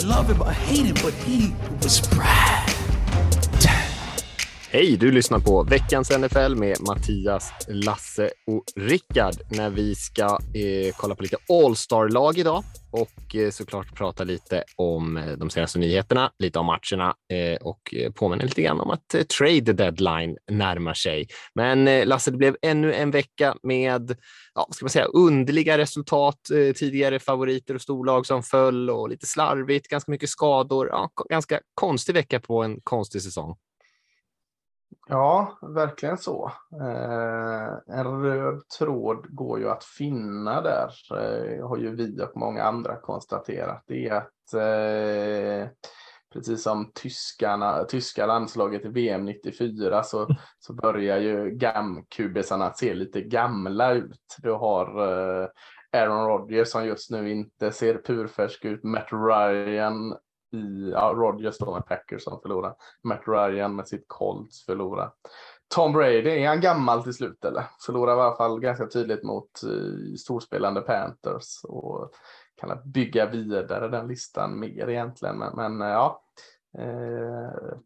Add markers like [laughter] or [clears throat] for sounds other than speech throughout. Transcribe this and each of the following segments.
Love him or hate him, but he was Brad. Hej, du lyssnar på veckans NFL med Mattias, Lasse och Rickard när vi ska eh, kolla på lite All-star-lag idag och eh, såklart prata lite om eh, de senaste nyheterna, lite om matcherna eh, och eh, påminna lite grann om att eh, trade deadline närmar sig. Men eh, Lasse, det blev ännu en vecka med ja, ska man säga, underliga resultat, eh, tidigare favoriter och storlag som föll och lite slarvigt, ganska mycket skador. Ja, ganska konstig vecka på en konstig säsong. Ja, verkligen så. Eh, en röd tråd går ju att finna där, eh, har ju vi och många andra konstaterat. Det är att eh, precis som tyskarna, tyska landslaget i VM 94 så, så börjar ju GAM-kubisarna se lite gamla ut. Du har eh, Aaron Rodgers som just nu inte ser purfärsk ut, Matt Ryan i ja, Rodgers då med Packers som förlorar. Matt Ryan med sitt Colts förlorar. Tom Brady, är han gammal till slut eller? Förlorar i alla fall ganska tydligt mot uh, storspelande Panthers och kan bygga vidare den listan mer egentligen. Men, men uh, ja, uh,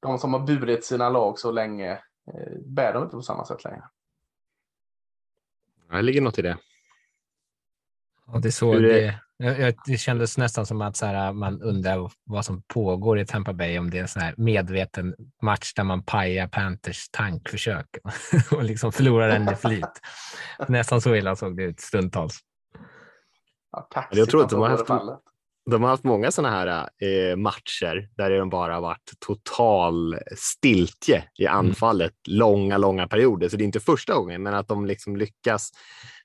de som har burit sina lag så länge uh, bär de inte på samma sätt längre. Det ligger något i det. Ja, det, så det, det kändes nästan som att så här, man undrar vad som pågår i Tampa Bay, om det är en sån här medveten match där man pajar Panthers tankförsök [laughs] och liksom förlorar den i flyt. [laughs] nästan så illa såg det ut stundtals. Ja, jag tror att de har haft, de har haft många sådana här eh, matcher där de bara har varit total stiltje i mm. anfallet mm. långa, långa perioder. Så det är inte första gången, men att de liksom lyckas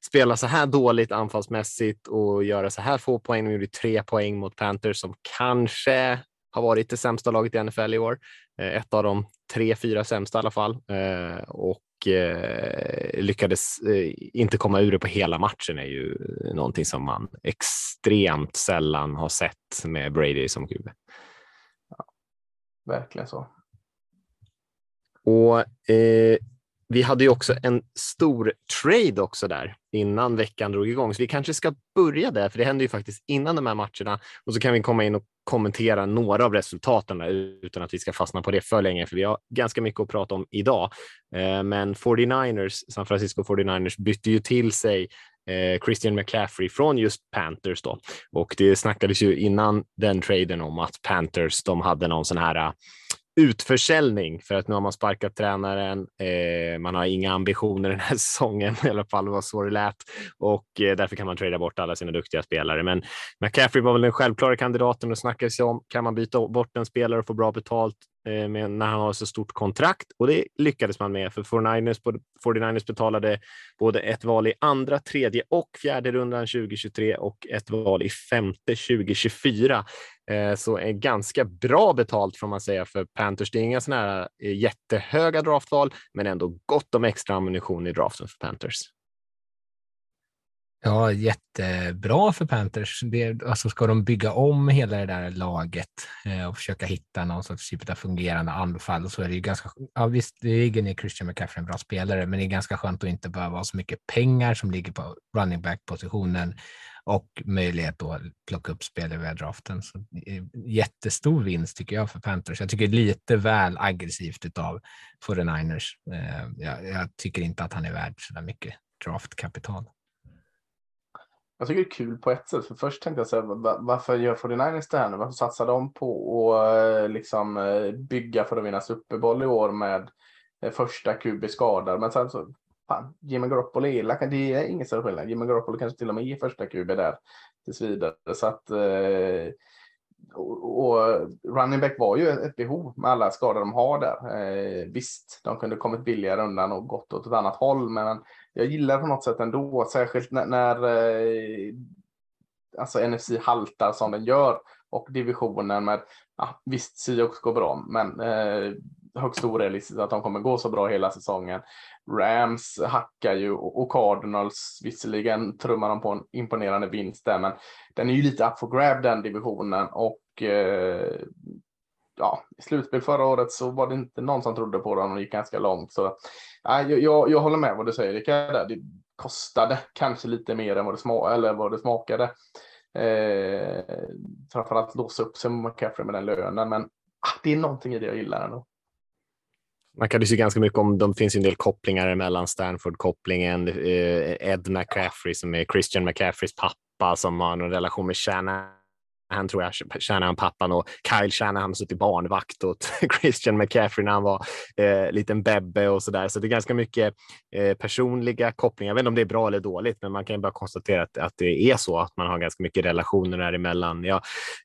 spela så här dåligt anfallsmässigt och göra så här få poäng. De gjorde tre poäng mot Panthers som kanske har varit det sämsta laget i NFL i år. Eh, ett av de tre, fyra sämsta i alla fall. Eh, och eh, lyckades eh, inte komma ur det på hela matchen är ju någonting som man extremt sällan har sett med Brady som QB. Ja, verkligen så. Och eh, vi hade ju också en stor trade också där innan veckan drog igång, så vi kanske ska börja där, för det hände ju faktiskt innan de här matcherna och så kan vi komma in och kommentera några av resultaten där, utan att vi ska fastna på det för länge, för vi har ganska mycket att prata om idag. Eh, men 49ers, San Francisco 49ers bytte ju till sig eh, Christian McCaffrey från just Panthers då. Och det snackades ju innan den traden om att Panthers, de hade någon sån här utförsäljning för att nu har man sparkat tränaren. Eh, man har inga ambitioner den här [laughs] säsongen, i alla fall var så det lät och eh, därför kan man trada bort alla sina duktiga spelare. Men McCaffrey var väl den självklara kandidaten och snackades om. Kan man byta bort en spelare och få bra betalt eh, med, när han har så stort kontrakt? Och det lyckades man med för 49ers, 49ers betalade både ett val i andra, tredje och fjärde rundan 2023 och ett val i femte 2024. Eh, så är ganska bra betalt får man säga för Panthers. Det är inga sådana här eh, jättehöga draftval, men ändå gott om extra ammunition i draften för Panthers. Ja, jättebra för Panthers. Det, alltså ska de bygga om hela det där laget eh, och försöka hitta någon sorts typ av fungerande anfall så är det ju ganska, ja visst, det ligger i Christian McCaffrey en bra spelare, men det är ganska skönt att inte behöva ha så mycket pengar som ligger på running back positionen och möjlighet att plocka upp spelare via draften. Så, jättestor vinst tycker jag för Panthers. Jag tycker lite väl aggressivt av 49ers. Eh, jag, jag tycker inte att han är värd så där mycket draftkapital. Jag tycker det är kul på ett sätt, för först tänkte jag så här, varför gör 49ers det här nu? Varför satsar de på att eh, liksom eh, bygga för att vinna Super Bowl i år med eh, första QB skadad? Men sen så fan, Jimmy Garoppolo är det är ingen större skillnad. Jimmy Garoppolo kanske till och med är första QB där tills vidare. Så att, och, och, running back var ju ett behov med alla skador de har där. Visst, de kunde kommit billigare undan och gått åt ett annat håll, men jag gillar på något sätt ändå, särskilt när, när eh, alltså NFC haltar som den gör och divisionen med, ja, visst Seahawks går bra, men eh, högst orealistiskt att de kommer gå så bra hela säsongen. Rams hackar ju och Cardinals, visserligen trummar de på en imponerande vinst där, men den är ju lite up for grab den divisionen och eh, ja, i slutspel förra året så var det inte någon som trodde på dem och gick ganska långt. Så, jag, jag, jag håller med vad du säger Rickard. Det kostade kanske lite mer än vad det, sma eller vad det smakade. Eh, framförallt låsa upp sig med McCaffrey med den lönen, men ah, det är någonting i det jag gillar ändå. Man kan ju ganska mycket om, de finns ju en del kopplingar mellan Stanford-kopplingen, eh, Ed McCaffrey som är Christian McCaffreys pappa som har en relation med Shannon han tror jag, Shanahan pappan och Kyle Shanahan han suttit barnvakt åt [laughs] Christian McCaffrey när han var eh, liten bebbe och så där. Så det är ganska mycket eh, personliga kopplingar. Jag vet inte om det är bra eller dåligt, men man kan ju bara konstatera att, att det är så att man har ganska mycket relationer däremellan. Ja,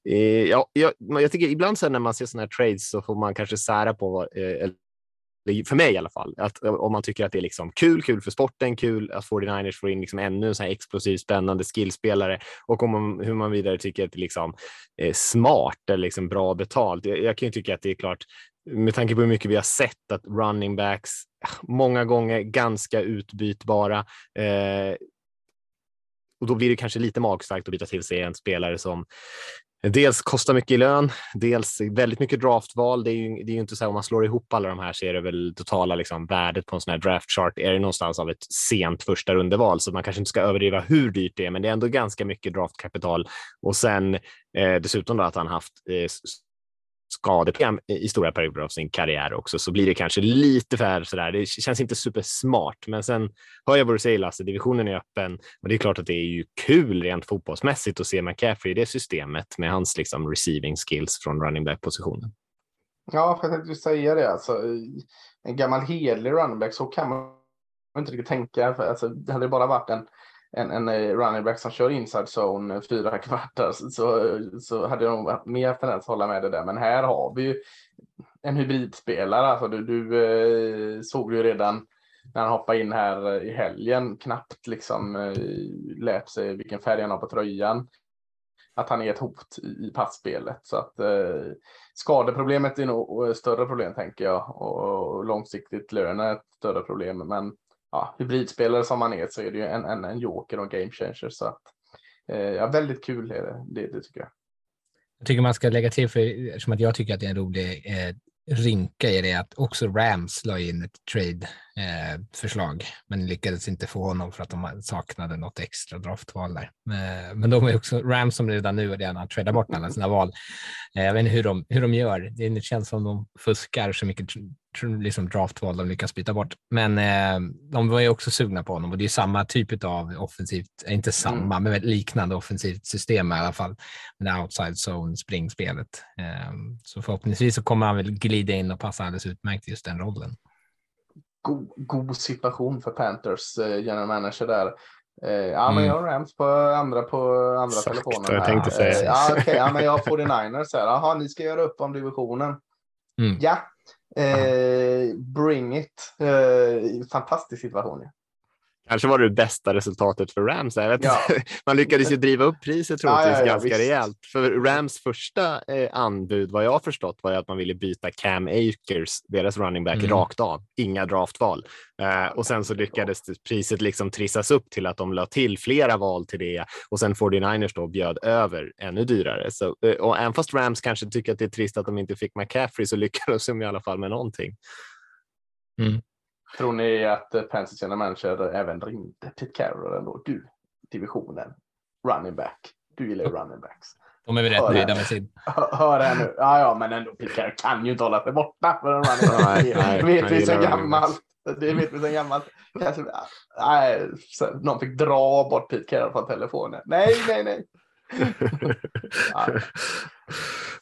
eh, ja, jag, jag tycker ibland så när man ser sådana här trades så får man kanske sära på eh, för mig i alla fall, att eh, om man tycker att det är liksom kul, kul för sporten, kul att 49ers får in liksom ännu en sån här explosiv, spännande skillspelare och om man, hur man vidare tycker att det liksom är liksom, eh, smart eller liksom bra betalt. Jag, jag kan ju tycka att det är klart, med tanke på hur mycket vi har sett att running backs ah, många gånger ganska utbytbara. Eh, och då blir det kanske lite magstarkt att byta till sig en spelare som dels kostar mycket i lön, dels väldigt mycket draftval. Det är ju, det är ju inte så här om man slår ihop alla de här så är det väl totala liksom, värdet på en sån här draftchart, är det någonstans av ett sent första rundeval, så man kanske inte ska överdriva hur dyrt det är, men det är ändå ganska mycket draftkapital. Och sen eh, dessutom då att han haft eh, skadeprogram i stora perioder av sin karriär också, så blir det kanske lite för sådär. Det känns inte supersmart, men sen hör jag vad du säger Lasse, divisionen är öppen och det är klart att det är ju kul rent fotbollsmässigt att se McCaffrey i det systemet med hans liksom receiving skills från running back positionen. Ja, för jag tänkte säga det alltså. En gammal hederlig running back, så kan man inte riktigt tänka. För, alltså, det hade bara varit en en, en eh, running back som kör inside zone eh, fyra kvartar så, så hade jag nog mer tendens att hålla med det där. Men här har vi ju en hybridspelare. Alltså du, du eh, såg ju redan när han hoppade in här i helgen knappt liksom lät sig vilken färg han har på tröjan. Att han är ett hot i passspelet. Så att eh, skadeproblemet är nog större problem tänker jag och, och långsiktigt lönen är ett större problem. Men ja, hybridspelare som han är så är det ju en, en, en joker och game changer. Så att, eh, ja, väldigt kul är det, det, det, tycker jag. Jag tycker man ska lägga till, för, eftersom att jag tycker att det är en rolig eh, rynka i det, att också Rams la in ett trade eh, men lyckades inte få honom för att de saknade något extra draftval där. Eh, men de är också Rams som redan nu redan har tradat bort alla sina val. Eh, jag vet inte hur de, hur de gör. Det känns som de fuskar så mycket liksom draftval de lyckas byta bort. Men eh, de var ju också sugna på honom och det är samma typ av offensivt, eh, inte samma, mm. men liknande offensivt system i alla fall. Med det outside zone springspelet. Eh, så förhoppningsvis så kommer han väl glida in och passa alldeles utmärkt i just den rollen. God, god situation för Panthers eh, general manager där. Eh, ja, mm. men jag har Rams på andra, på andra Exakt, telefonen. Jag tänkte säga. Eh, ja, okay, ja, men jag har 49ers här. Jaha, ni ska göra upp om divisionen. Mm. Ja, Eh, bring it. Eh, fantastisk situation. Ja. Kanske var det det bästa resultatet för Rams. Jag vet ja. [laughs] Man lyckades ju driva upp priset troligtvis ja, ja, ganska visst. rejält. För Rams första eh, anbud, vad jag har förstått, var att man ville byta Cam Akers, deras running back, mm. rakt av. Inga draftval. Eh, och sen så lyckades priset liksom trissas upp till att de la till flera val till det och sen 49ers då bjöd över ännu dyrare. Så, eh, och även fast Rams kanske tycker att det är trist att de inte fick McCaffrey så [laughs] lyckades de i alla fall med någonting. Mm. Tror ni att Panthers general manager även ringde Pete Carroll ändå? Du, divisionen, running back. Du gillar ju running backs. De är väl rätt nöjda med sin. [laughs] Hör, här nu. Ja, ja, men ändå Pete Carroll kan ju inte hålla sig borta för en running back. nej, nej, vet vi sen gammalt. Det vet vi sen gammalt. Kanske, nej, någon fick dra bort Pete Carroll från telefonen. Nej, nej, nej. [laughs]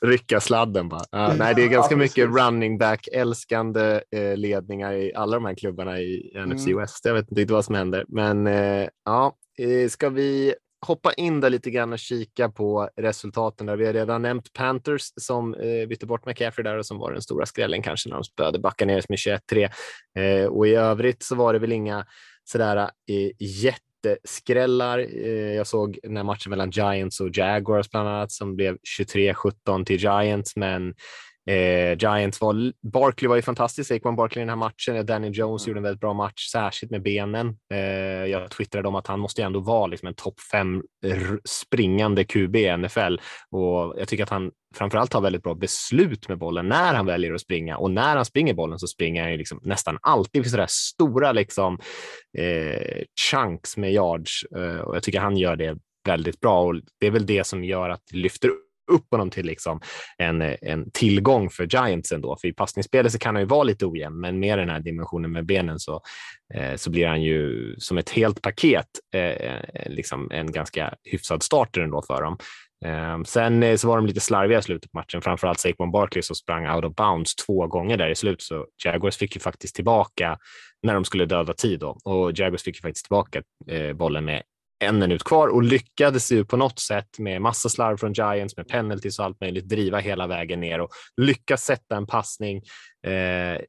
Rycka sladden bara. Uh, nej, det är ganska ja, mycket running back älskande uh, ledningar i alla de här klubbarna i mm. NFC West. Jag vet inte riktigt vad som händer, men uh, ja, ska vi hoppa in där lite grann och kika på resultaten. Där. Vi har redan nämnt Panthers som eh, bytte bort McCaffrey där och som var den stora skrällen kanske när de spöade Buccaneers med 21-3. Eh, och i övrigt så var det väl inga sådär eh, jätte jätteskrällar. Eh, jag såg den här matchen mellan Giants och Jaguars bland annat som blev 23-17 till Giants, men Eh, Giants var, Barkley var ju fantastisk, Saquon Barkley i den här matchen. Danny Jones mm. gjorde en väldigt bra match, särskilt med benen. Eh, jag twittrade om att han måste ju ändå vara liksom en topp fem springande QB i NFL och jag tycker att han framförallt har väldigt bra beslut med bollen när han väljer att springa och när han springer bollen så springer han ju liksom nästan alltid för sådär stora liksom eh, chunks med yards eh, och jag tycker han gör det väldigt bra och det är väl det som gör att det lyfter upp honom till liksom en, en tillgång för Giants ändå. För i passningsspelet så kan han ju vara lite ojämn, men med den här dimensionen med benen så, eh, så blir han ju som ett helt paket eh, liksom en ganska hyfsad starter ändå för dem. Ehm, sen eh, så var de lite slarviga i slutet på matchen, framförallt Saquon Barkley som sprang out of bounds två gånger där i slutet, så Jaguars fick ju faktiskt tillbaka när de skulle döda tid då och Jaguars fick ju faktiskt tillbaka eh, bollen med en minut kvar och lyckades ju på något sätt med massa slarv från Giants med penalties och allt möjligt driva hela vägen ner och lyckas sätta en passning. Eh,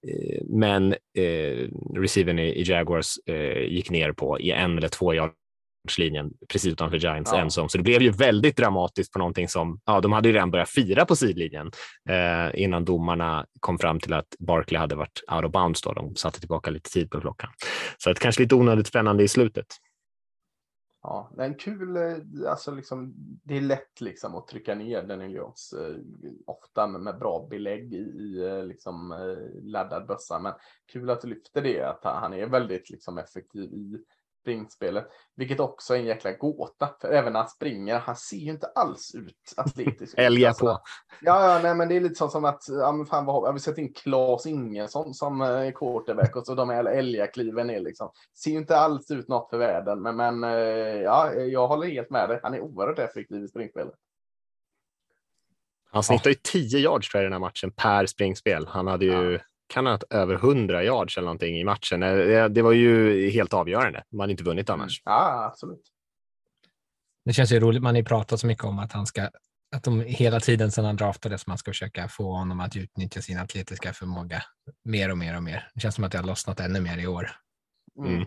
men eh, receivern i, i Jaguars eh, gick ner på i en eller två yardslinjen precis utanför Giants ja. endzone. Så det blev ju väldigt dramatiskt på någonting som, ja, de hade ju redan börjat fira på sidlinjen eh, innan domarna kom fram till att Barkley hade varit out of bounds då. De satte tillbaka lite tid på klockan. Så det kanske lite onödigt spännande i slutet. Ja, det är en kul, eh, alltså liksom, det är lätt liksom att trycka ner Daniel Jones, eh, ofta med bra belägg i, i eh, liksom, eh, laddad bössa. Men kul att du lyfter det, att han är väldigt liksom, effektiv i springspelet, vilket också är en jäkla gåta. För även när han springer, han ser ju inte alls ut atletisk. [laughs] Älga alltså, på. Ja, ja, nej, men det är lite så som att, ja, men fan, vad, jag vill sätta in Klas Ingesson som eh, quarterback och så de här älgakliven är liksom, ser ju inte alls ut något för världen. Men, men eh, ja, jag håller helt med dig. Han är oerhört effektiv i springspelet. Han snittar ju 10 yards tror jag, i den här matchen per springspel. Han hade ju ja kan ha haft över 100 yards eller någonting i matchen. Eh, det var ju helt avgörande. Man hade inte vunnit mm. annars. Ja, absolut. Det känns ju roligt. Man har ju pratat så mycket om att han ska att de hela tiden sedan han draftades man ska försöka få honom att utnyttja sin atletiska förmåga mer och mer och mer. Det känns som att det har lossnat ännu mer i år. Mm.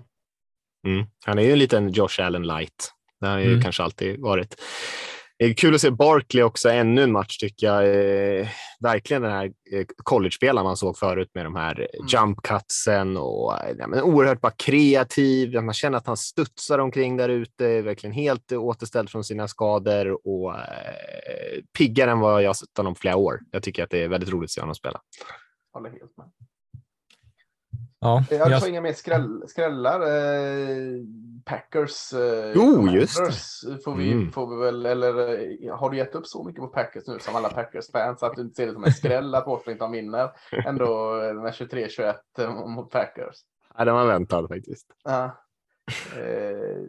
Mm. Han är ju en liten Josh Allen light. Det har ju mm. kanske alltid varit. Det är kul att se Barkley också, ännu en match tycker jag. Eh, verkligen den här eh, college-spelaren man såg förut med de här mm. jump cutsen och ja, men oerhört bara kreativ. Man känner att han studsar omkring där ute, verkligen helt återställd från sina skador och eh, piggare än vad jag sett honom flera år. Jag tycker att det är väldigt roligt att se honom spela. Håller helt med. Ja, jag har inga mer skräll, skrällar. Eh, Packers. Eh, oh, just det. Får vi, mm. får vi väl, eller eh, har du gett upp så mycket på Packers nu som alla Packers-fans att du inte ser det som en skräll att Washington vinner ändå med 23-21 mot Packers? Ja, det var väntat faktiskt. Ja. Eh,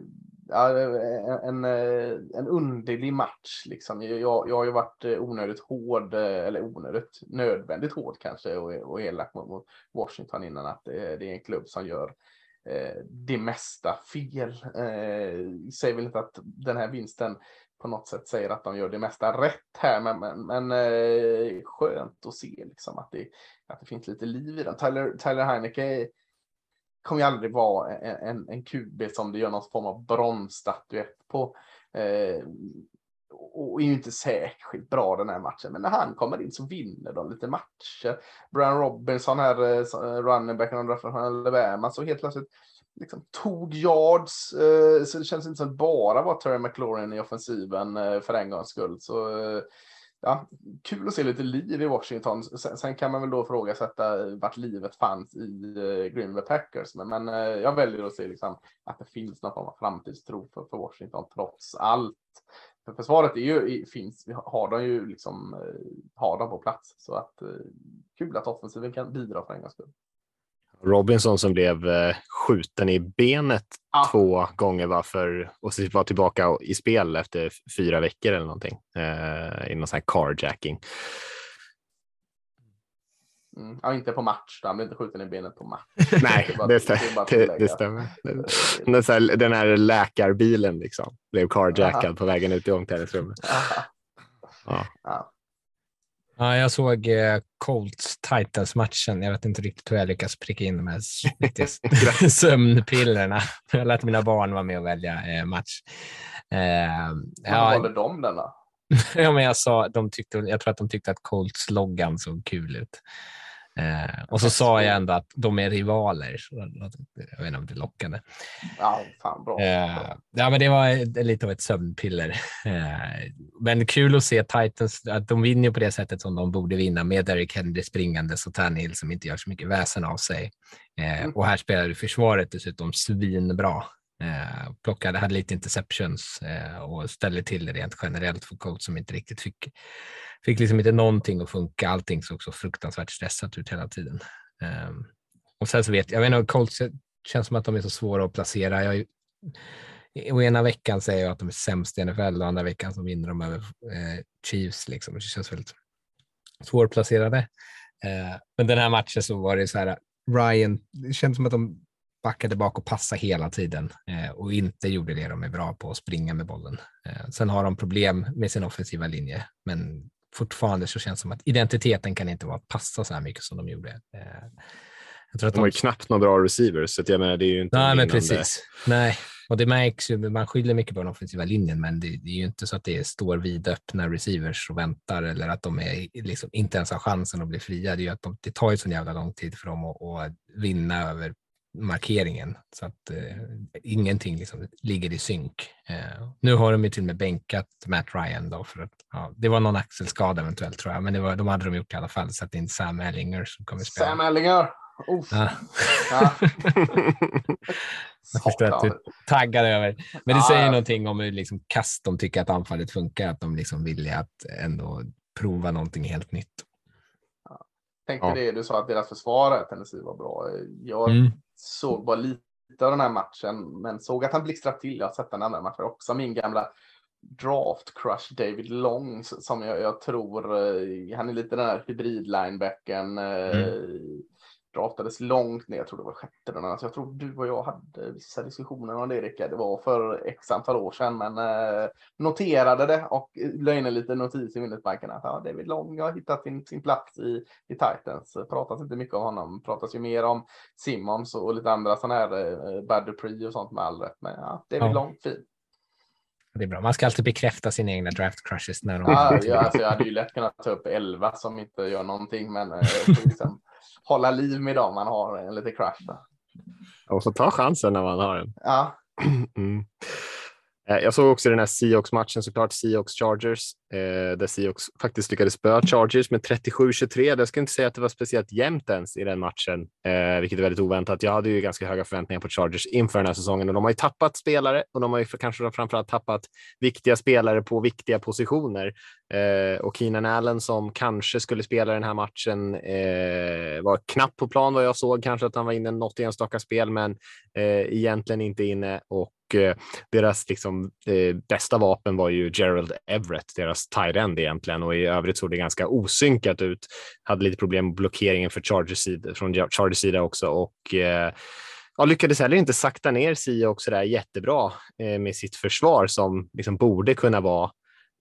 en, eh, en underlig match. Liksom. Jag, jag har ju varit eh, onödigt hård, eh, eller onödigt nödvändigt hård kanske, och, och elak mot Washington innan att det, det är en klubb som gör det mesta fel. Eh, säger väl inte att den här vinsten på något sätt säger att de gör det mesta rätt här, men, men, men eh, skönt att se liksom att det, att det finns lite liv i den. Tyler, Tyler Heineke kommer ju aldrig vara en, en, en QB som det gör någon form av bronsstatyett på. Eh, och är ju inte särskilt bra den här matchen. Men när han kommer in så vinner de lite matcher. Brian Robinson här, eh, eh running backen från Alabama, så helt plötsligt liksom, tog yards. Eh, så det känns inte som att bara var Terry McLaurin i offensiven eh, för en gångs skull. Så eh, ja, kul att se lite liv i Washington. Sen, sen kan man väl då frågasätta vart livet fanns i eh, Green Bay Packers. Men, men eh, jag väljer att se liksom, att det finns någon form av framtidstro för, för Washington trots allt. För försvaret är ju, finns, har de ju liksom, eh, har de på plats. Så att kul att offensiven kan bidra för en gångs skull. Robinson som blev eh, skjuten i benet ah. två gånger va, för, och var tillbaka i spel efter fyra veckor eller någonting eh, i någon sån här carjacking. Mm. Ja, inte på match. Han blev inte skjuten i benet på match. [laughs] Nej, det, bara, det, det, det stämmer. Den, här, den här läkarbilen liksom blev carjackad Aha. på vägen ut i omklädningsrummet. Ja. Ja. Ja, jag såg eh, Colts Titans-matchen. Jag vet inte riktigt hur jag lyckas pricka in de här [laughs] sömnpillerna. Jag lät mina barn vara med och välja eh, match. Eh, Ja. ja, Valde de denna? [laughs] ja, men jag, sa, de tyckte, jag tror att de tyckte att Colts-loggan såg kul ut. Eh, och så sa jag ändå att de är rivaler. Jag vet inte om det är lockande. Ja, fan bra. Eh, ja, men det var lite av ett sömnpiller. Eh, men kul att se Titans, att de vinner på det sättet som de borde vinna med Derrick Henry springandes och Tannehill som inte gör så mycket väsen av sig. Eh, Mm. och här spelade försvaret dessutom svinbra. Eh, plockade, hade lite interceptions eh, och ställde till det rent generellt för coach som inte riktigt fick, fick liksom inte någonting att funka. Allting såg så fruktansvärt stressat ut hela tiden. Eh, och sen så vet jag, jag vet inte, Colts eh, känns som att de är så svåra att placera. Jag, och ena veckan säger jag att de är sämst i NFL och andra veckan så vinner de över eh, Chiefs. Liksom. Det känns väldigt svårplacerade. Eh, men den här matchen så var det så här, Ryan, det känns som att de backade bak och passade hela tiden eh, och inte gjorde det de är bra på, att springa med bollen. Eh, sen har de problem med sin offensiva linje, men fortfarande så känns det som att identiteten kan inte vara att passa så här mycket som de gjorde. Eh, jag tror att De har ju knappt några bra receivers, så jag menar, det är ju inte Nej, men precis. Nej, och det märks ju. Man skyller mycket på den offensiva linjen, men det, det är ju inte så att det står vidöppna receivers och väntar eller att de är, liksom, inte ens har chansen att bli fria. Det, är ju att de, det tar ju så jävla lång tid för dem att, att vinna över markeringen så att eh, ingenting liksom ligger i synk. Eh, nu har de ju till och med bänkat Matt Ryan då för att ja, det var någon axelskada eventuellt tror jag, men det var, de hade de gjort i alla fall så att det är inte Sam Ellinger som kommer spela. Sam Ellinger. Ja. Ja. [laughs] Jag förstår att du taggar över. Men det säger någonting om hur liksom kast de tycker att anfallet funkar, att de liksom vill att ändå prova någonting helt nytt. Tänkte Ja. det, du sa att deras försvar, Tennessee, var bra. Jag Mm såg bara lite av den här matchen, men såg att han blixtrade till. Jag har sett den andra matchen också. Min gamla draft crush David Long som jag, jag tror, eh, han är lite den här hybrid-linebacken. Eh, mm draftades långt ner, jag tror det var sjätte rundan. Så jag tror du och jag hade vissa diskussioner om det Rickard. Det var för x antal år sedan, men eh, noterade det och la in en liten notis i minnesbanken att ja, David Long har hittat sin, sin plats i, i Titans. Pratas inte mycket om honom, pratas ju mer om Simmons och lite andra sådana här eh, Bad Dupree och sånt med all rätt. Men ja, David Ja. Long, fin. Det är bra. Man ska alltid bekräfta sina egna draft crushes när de Ja, ja, alltså, jag hade ju lätt kunnat ta upp 11 som inte gör någonting, men eh, liksom hålla liv med dem man har en lite crush. Och så ta chansen när man har den. Ja, [clears throat] Mm. Eh, jag såg också den här Seahawks-matchen såklart, Seahawks-Chargers, eh, där Seahawks faktiskt lyckades spöa Chargers med 37-23. Jag skulle inte säga att det var speciellt jämnt ens i den matchen, eh, vilket är väldigt oväntat. Jag hade ju ganska höga förväntningar på Chargers inför den här säsongen och de har ju tappat spelare och de har ju kanske framförallt tappat viktiga spelare på viktiga positioner. Eh, och Keenan Allen som kanske skulle spela den här matchen eh, var knappt på plan vad jag såg, kanske att han var inne något enstaka spel, men eh, egentligen inte inne och eh, deras liksom, eh, bästa vapen var ju Gerald Everett, deras tight end egentligen. Och i övrigt såg det ganska osynkat ut. Hade lite problem med blockeringen för Chargers sida, från Chargers sida också. Och eh, ja, lyckades heller inte sakta ner Sia också där jättebra eh, med sitt försvar som liksom borde kunna vara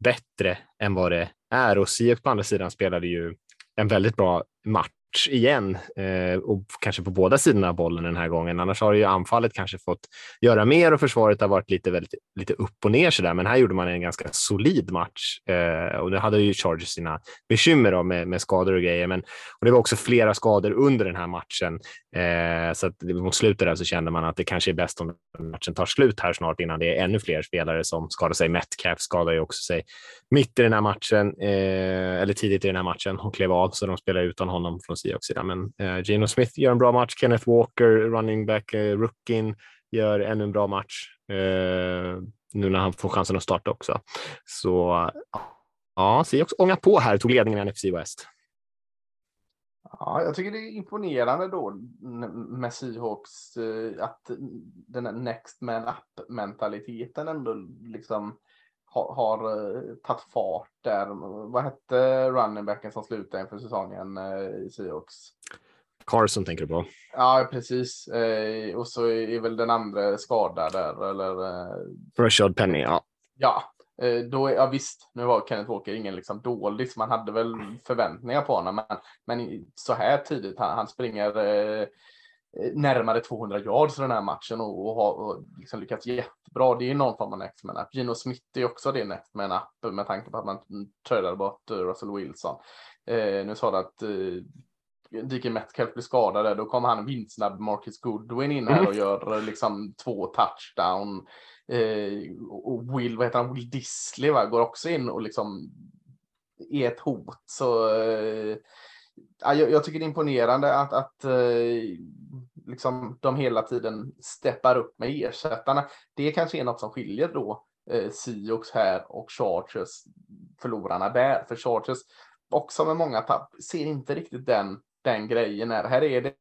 bättre än vad det är. Och Sia på andra sidan spelade ju en väldigt bra match igen eh, och kanske på båda sidorna av bollen den här gången. Annars har ju anfallet kanske fått göra mer och försvaret har varit lite, väldigt, lite upp och ner sådär. Men här gjorde man en ganska solid match eh, och det hade ju Chargers sina bekymmer då, med, med skador och grejer. Men och det var också flera skador under den här matchen eh, så att mot slutet där så kände man att det kanske är bäst om matchen tar slut här snart innan det är ännu fler spelare som skadar sig. Metcalf skadar ju också sig mitt i den här matchen eh, eller tidigt i den här matchen och klev av så de spelar utan honom från Seahawks sida. Men eh, Geno Smith gör en bra match. Kenneth Walker, running back, eh, rookien, gör ännu en bra match eh, nu när han får chansen att starta också. Så ja, Seahawks ångar på här, tog ledningen i NFC West. Ja, jag tycker det är imponerande då med Seahawks eh, att den här next man up mentaliteten ändå liksom har, har eh, tagit fart där. Vad hette running backen som slutade inför säsongen eh, i Seahawks? Carson tänker du på? Ja, precis. Eh, och så är väl den andra skadad där eller? Rashad Penny, ja. ja, då, ja visst, nu var Kenneth Walker ingen liksom dålig, så man hade väl förväntningar på honom, men, men så här tidigt, han, han springer eh, närmare 200 yards i den här matchen och, och har liksom lyckats jättebra. Det är någon form av next man up. Gino Smith är också det next man up med tanke på att man tradade bort eh, Russell Wilson. Eh, nu sa du att eh, DK Metcalf blir skadad, då kommer han vindsnabb Marcus Goodwin in här och gör liksom två touchdown. Eh, och Will, vad heter han, Will Disley va, går också in och liksom är ett hot. Så eh, jag, jag, tycker det är imponerande att, att eh, liksom de hela tiden steppar upp med ersättarna. Det kanske är något som skiljer då eh, Sioux här och Chargers förlorarna där. För Chargers, också med många tapp, ser inte riktigt den, den grejen. Här, här är det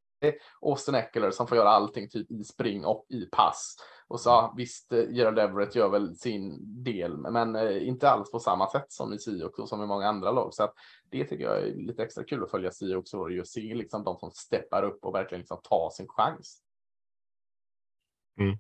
Austin Eckler som får göra allting typ i spring och i pass. Och så visst, eh, Gerald Everett gör väl sin del, men eh, inte alls på samma sätt som i Sioux och som i många andra lag. Så att det tycker jag är lite extra kul att följa Sioux och just se liksom de som steppar upp och verkligen liksom tar sin chans. Mm.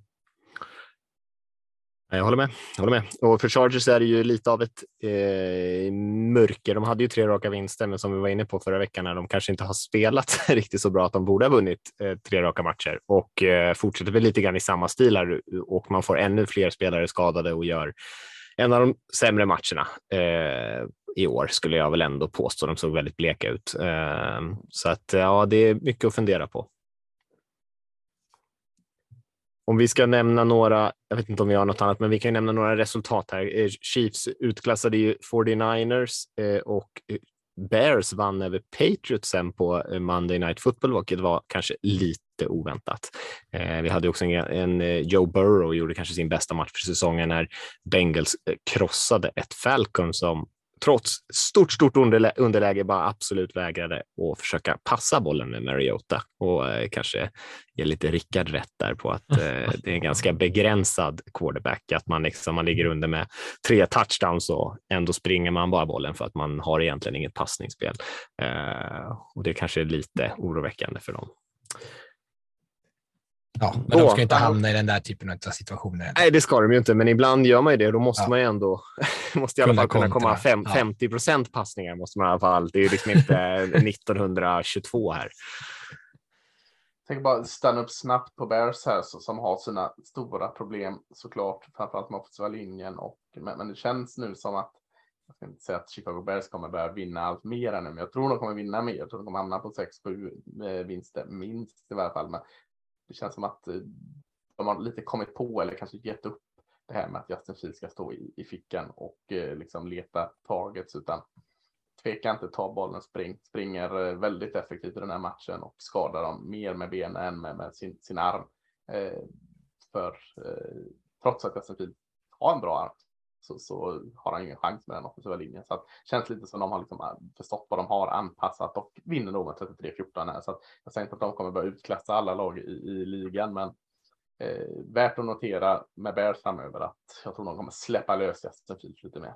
Eh, jag håller med. Jag håller med. Och för Chargers är det ju lite av ett eh, mörker. De hade ju tre raka vinster, men som vi var inne på förra veckan, när de kanske inte har spelat [laughs] riktigt så bra att de borde ha vunnit eh, tre raka matcher och eh, fortsätter väl lite grann i samma stil här och man får ännu fler spelare skadade och gör en av de sämre matcherna eh, i år skulle jag väl ändå påstå. De såg väldigt bleka ut. Eh, så att ja, det är mycket att fundera på. Om vi ska nämna några, jag vet inte om vi har något annat, men vi kan nämna några resultat här. Eh, Chiefs utklassade ju 49ers eh, och eh, Bears vann över Patriots sen på Monday Night Football, vilket var kanske lite oväntat. Vi hade också en, en Joe Burrow gjorde kanske sin bästa match för säsongen när Bengals krossade ett Falcon som trots stort, stort underläge bara absolut vägrade att försöka passa bollen med Mariota och eh, kanske ge lite Rickard rätt där på att eh, [laughs] det är en ganska begränsad quarterback, att man, liksom, man ligger under med tre touchdowns och ändå springer man bara bollen för att man har egentligen inget passningsspel. Eh, och det kanske är lite oroväckande för dem. Ja, men då, de ska inte hamna i den där typen av situationer. Nej, det ska de ju inte, men ibland gör man ju det. Då måste ja. man ju ändå, [laughs] måste i alla fall kunna komma fem, ja. 50 procent passningar måste man i alla fall. Det är ju liksom inte [laughs] 1922 här. Tänk bara stanna upp snabbt på Bears här så, som har sina stora problem såklart, framförallt med offensiva linjen och men, men, det känns nu som att jag ska inte säga att Chicago Bears kommer börja vinna allt mer ännu, men jag tror de kommer vinna mer. Jag tror de kommer hamna på 6-7 eh, vinster minst i varje fall. Men det känns som att eh, de har lite kommit på eller kanske gett upp det här med att Justin Fields ska stå i, i fickan och eh, liksom leta targets utan tveka inte, ta bollen, spring, springer eh, väldigt effektivt i den här matchen och skadar dem mer med benen än med, med sin, sin arm. Eh, för eh, trots att Justin Fields har en bra arm så, så har han ingen chans med den offensiva linjen. Så att, känns lite som de har liksom äh, förstått vad de har anpassat och vinner nog med 33-14 här. Så att, jag säger inte att de kommer börja utklassa alla lag i, i ligan, men eh, värt att notera med Bears framöver att jag tror de kommer släppa lös Justin Fields lite mer.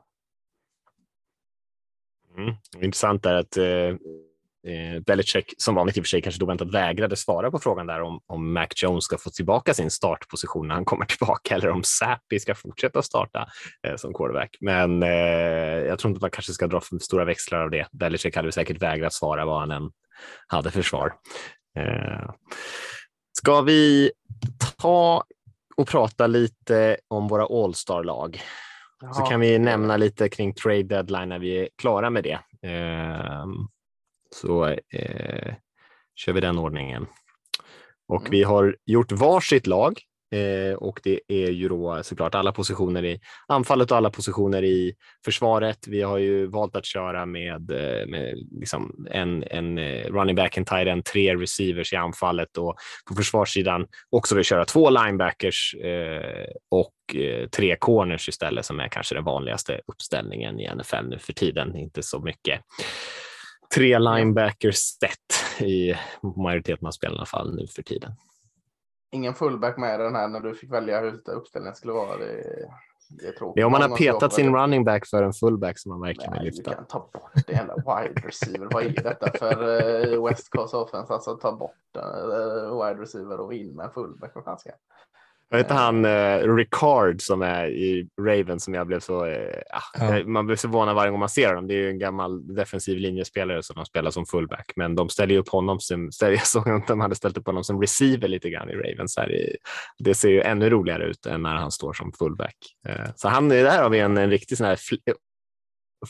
Mm. Intressant är att eh, Eh, Belichick, som vanligt i och för sig, kanske då väntat vägrade svara på frågan där om, om Mac Jones ska få tillbaka sin startposition när han kommer [laughs] tillbaka eller om Sappi ska fortsätta starta eh, som quarterback. Men eh, jag tror inte man kanske ska dra för stora växlar av det. Belichick hade säkert vägrat svara vad han än hade för svar. Eh, ska vi ta och prata lite om våra All-star-lag? Så kan vi nämna lite kring trade deadline när vi är klara med det. Eh, så eh, kör vi den ordningen. Och mm. vi har gjort varsitt lag eh, och det är ju då såklart alla positioner i anfallet och alla positioner i försvaret. Vi har ju valt att köra med, eh, med liksom en, en eh, running back, en tight end, tre receivers i anfallet och på försvarssidan också vill köra två linebackers eh, och eh, tre corners istället som är kanske den vanligaste uppställningen i NFL nu för tiden. Inte så mycket tre linebackers set i majoriteten av spelen i alla fall nu för tiden. Ingen fullback med den här när du fick välja hur uppställningen skulle vara. Det, det är tråkigt. Ja, om man har petat sin det. running back för en fullback som man verkligen vill lyfta. Du kan ta bort det jävla wide receiver. Vad är detta för uh, West Coast offense? Alltså ta bort uh, wide receiver och in med fullback. Vad fan ska Vad heter han, eh, Ricard som är i Raven som jag blev så, eh, ah, Ja. man blir så förvånad varje gång man ser honom. Det är ju en gammal defensiv linjespelare som de spelar som fullback, men de ställer ju upp honom som, [laughs] jag såg att de hade ställt upp honom som receiver lite grann i Ravens. Här i, det ser ju ännu roligare ut än när han står som fullback. Eh, så han, där har vi en, en riktig sån här fl-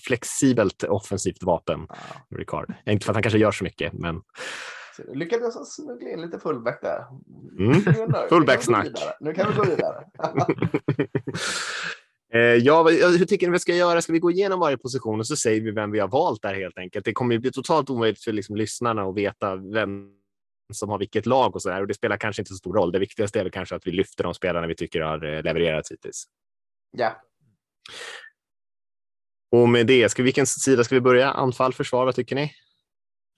flexibelt offensivt vapen, Ja. Ricard. Inte för att han kanske gör så mycket, men Lyckades jag smuggla in lite fullback där. Mm. Fullbacksnack. Nu kan vi gå vidare. [laughs] Eh, Ja, hur tycker ni vi ska göra? Ska vi gå igenom varje position och så säger vi vem vi har valt där helt enkelt? Det kommer ju bli totalt omöjligt för liksom lyssnarna att veta vem som har vilket lag och så där. Och det spelar kanske inte så stor roll. Det viktigaste är väl kanske att vi lyfter de spelarna vi tycker har eh, levererat hittills. ja, Och med det, ska, vilken sida ska vi börja? Anfall, försvar, vad tycker ni?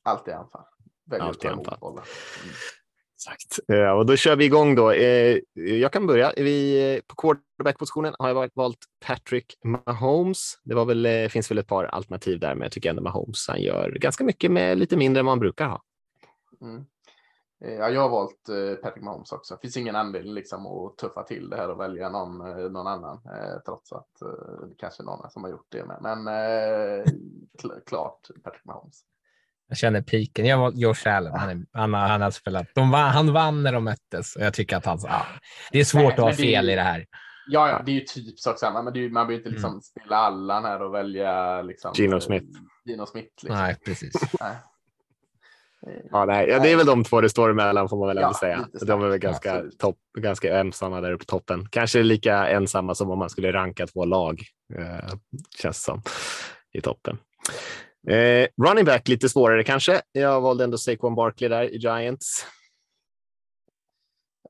alltid anfall. Väljer att Alltid ta emot anfall. bollen. Mm. Exakt. Eh, och då kör vi igång då. Eh, jag kan börja. Vi, eh, på quarterback-positionen har jag valt- Patrick Mahomes. Det var väl, finns väl ett par alternativ där, men jag tycker ändå Mahomes. Han gör ganska mycket med lite mindre än man brukar ha. Mm. Ja, jag har valt Patrick Mahomes också. Det finns ingen anledning liksom att tuffa till det här och välja någon, någon annan. Trots att det kanske är någon som har gjort det med. Men kl- klart Patrick Mahomes. Jag känner piken. Jag var Josh Allen. Han, är, han, har, han har spelat. De vann, han vann när de möttes och jag tycker att han... Ja, det är svårt Nej, att ha fel ju- i det här. Ja, ja, det är ju typ sak samma, men det är, ju- man behöver inte liksom spela Allan här och välja liksom. Gino Smith. Gino Smith. Liksom. Nej, precis. [laughs] Nej. Ja, nej, ja, det är väl de två det står emellan får man väl Ja, ändå säga. De är väl ganska, absolut. topp, ganska ensamma där uppe på toppen. Kanske lika ensamma som om man skulle ranka två lag, eh, känns som, i toppen. Eh, running back lite svårare kanske. Jag valde ändå Saquon Barkley där i Giants.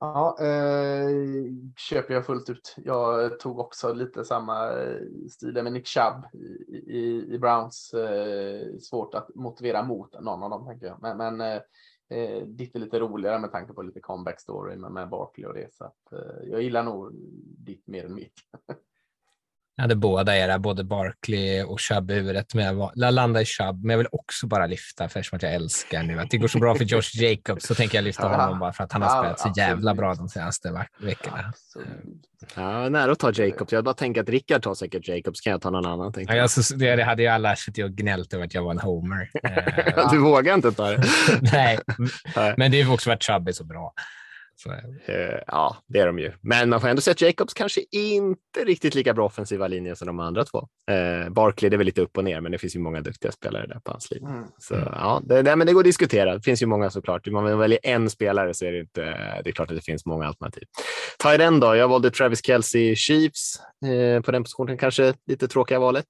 Ja, eh, köper jag fullt ut. Jag tog också lite samma eh, stil med Nick Chubb i, i, i Browns. Eh, svårt att motivera mot någon av dem, tänker jag. Men, men eh, eh ditt är lite roligare med tanke på lite comeback story med, med Barkley och det. Så att, eh, jag gillar nog ditt mer än mitt. [laughs] Jag hade båda era, både Barkley och Chubb i huvudet, men jag var- jag landade i Chubb. Men jag vill också bara lyfta, för att jag älskar nu att det går så bra för [laughs] Josh Jacobs, så tänker jag lyfta honom bara för att han har spelat så jävla bra de senaste veck- veckorna. Ja, nära att ta Jacobs. Jag bara tänker att Rickard tar säkert Jacobs. Kan jag ta någon annan? Ja, jag. alltså, det, hade ju alla suttit och gnällt över att jag var en homer. [laughs] Eh, Du vågar inte ta det? [laughs] nej, men det är också för att Chubb är så bra. Så, Eh, ja, det är de ju. Men man får ändå säga att Jacobs kanske inte riktigt lika bra offensiva linjer som de andra två. Eh, Barkley, det är väl lite upp och ner, men det finns ju många duktiga spelare där på hans linje. Mm. Så ja, det, det, men det går att diskutera. Det finns ju många såklart. Om man väljer en spelare så är det inte. Det är klart att det finns många alternativ. Ta den då. Jag valde Travis Kelce Chiefs eh, på den positionen. Kanske lite tråkiga valet.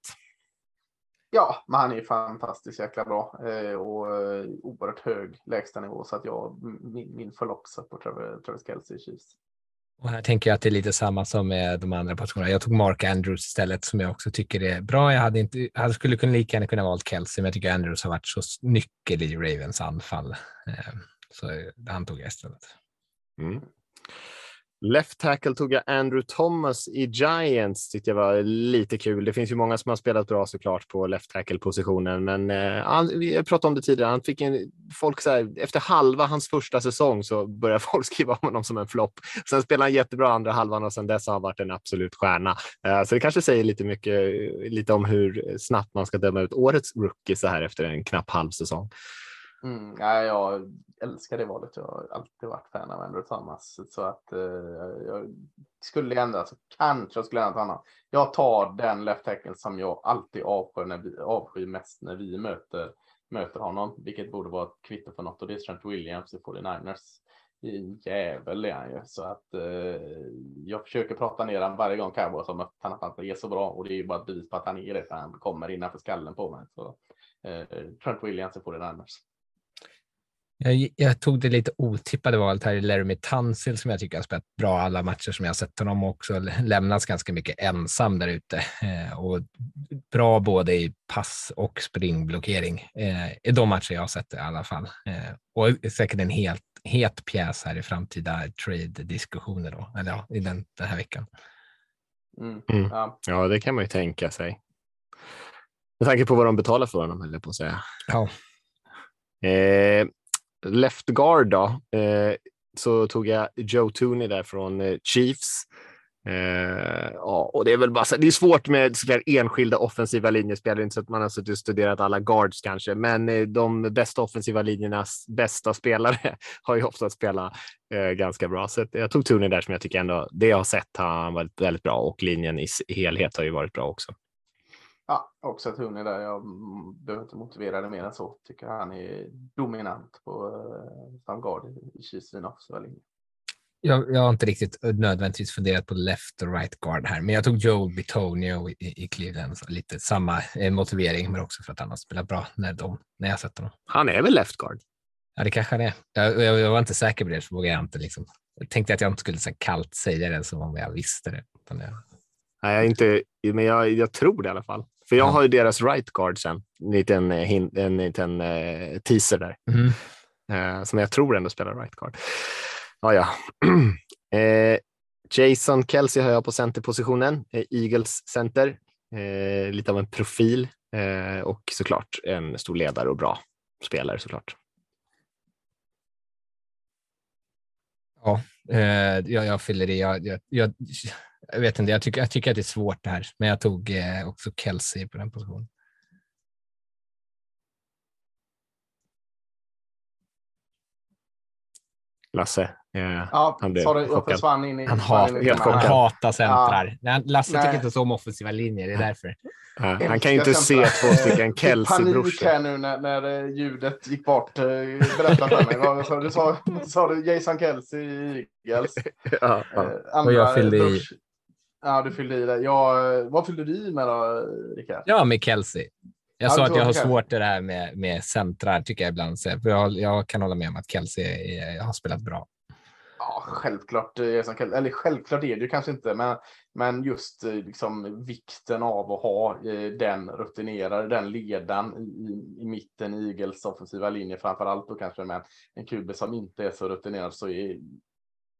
Ja, men han är ju fantastiskt jäkla bra eh, och eh, oerhört hög lägstanivå så att jag min, min föll också på Travis, Travis Kelce i Chiefs. Och här tänker jag att det är lite samma som med de andra positionerna. Jag tog Mark Andrews istället som jag också tycker är bra. Jag hade inte, jag skulle kunna lika gärna kunna valt Kelsey, men jag tycker Andrews har varit så nyckel i Ravens anfall. Eh, Så han tog jag istället. Mm. Left tackle tog jag Andrew Thomas i Giants. Tyckte jag var lite kul. Det finns ju många som har spelat bra såklart på left tackle positionen, men eh, han, vi pratade om det tidigare. Han fick en folk så här, efter halva hans första säsong så började [laughs] folk skriva om honom som en flopp. Sen spelade han jättebra andra halvan och sen dess har han varit en absolut stjärna. Eh, så det kanske säger lite mycket, eh, lite om hur snabbt man ska döma ut årets rookie så här efter en knapp halv säsong. Mm, ja, jag älskar det valet. Jag har alltid varit fan av Andrew Thomas. Så att eh, jag skulle ändra, så alltså, kanske jag skulle ändra honom. Jag tar den left tackle som jag alltid avskyr, när vi, avskyr mest när vi möter, möter honom. Vilket borde vara ett kvitto för något och det är Trent Williams i 49ers. En Jävel är han ju. Så att eh, jag försöker prata ner honom varje gång Cowboys som mött honom att han är så bra. Och det är ju bara ett bevis på att han är det. För han kommer innanför skallen på mig. Så, eh, Trent Williams i 49ers. Jag, jag tog det lite otippade valet här i Laramie Tunsil som jag tycker har spelat bra alla matcher som jag har sett honom och också lämnats ganska mycket ensam där ute. Eh, och bra både i pass och springblockering eh, i de matcher jag har sett i alla fall. Eh, och säkert en helt het pjäs här i framtida trade-diskussioner då, eller ja, i den, den här veckan. Mm. Mm. Ja. Ja, det kan man ju tänka sig. Med tanke på vad de betalar för honom, jag på att säga. Ja. Eh, left guard då. Eh, så tog jag Joe Tooney där från eh, Chiefs. Eh, ja, och det är väl bara det är svårt med enskilda offensiva linjespelare, inte så att man har suttit och studerat alla guards kanske, men eh, de bästa offensiva linjernas bästa spelare [laughs] har ju ofta spelat eh, ganska bra. Så jag tog Tooney där som jag tycker ändå, det jag har sett har han varit väldigt bra och linjen i helhet har ju varit bra också. Ja, också Tony där. Jag behöver inte motivera det mer än så. Tycker han är dominant på som guard i fina offensiva linje. Jag, jag har inte riktigt nödvändigtvis funderat på left och right guard här, men jag tog Joel Bitonio i, i Cleveland. Så lite samma eh, motivering, men också för att han har spelat bra när, de, när jag sett honom. Han är väl left guard? Ja, det kanske han är. Jag, jag, jag var inte säker på det, så vågade jag inte. Liksom. Jag tänkte att jag inte skulle så kallt säga det som om jag visste det. Jag, Nej, jag inte, men jag, jag tror det i alla fall. För jag Ja. har ju deras right guard sen, en liten, eh, en liten eh, teaser där. Mhm. eh, som jag tror ändå spelar right guard. Ja, ja. [clears throat] eh, Jason Kelsey har jag på centerpositionen, eh, Eagles center. Eh, lite av en profil och såklart en stor ledare och bra spelare såklart. Ja, Eh, jag, jag fyller i. Jag, jag, jag, jag vet inte, jag tycker, jag tycker att det är svårt det här, men jag tog eh, också Kelsey på den positionen. Lasse. Eh, Ja, Han blev sorry, jag chockad. försvann in i... Han, hat, han hatar centrar. Nej, Lasse Nej. tycker inte så om offensiva linjer, det är därför. eh, han kan ju inte se två stycken Eh, fick Panik Kelsey-brorsor. här nu när, när eh, ljudet gick bort. Eh, Berätta för mig. Vad sa du? Sa, sa du Jason Kelsey i Eagles? [laughs] Ja, ja. Eh, Och jag fyllde i. Ja, du fyllde i det. Ja, eh, vad fyllde du i med då, Rickard? Ja, med Kelsey. Jag Ja, sa att jag har svårt det där med, med centrar, tycker jag ibland. Så jag, jag kan hålla med om att Kelsey är, har spelat bra. Ja, självklart. Eh, eller självklart är det ju kanske inte, men, men just eh, liksom, vikten av att ha eh, den rutinerade, den ledaren i, i, i mitten i Eagles offensiva linje framför allt. Och kanske med en QB som inte är så rutinerad så är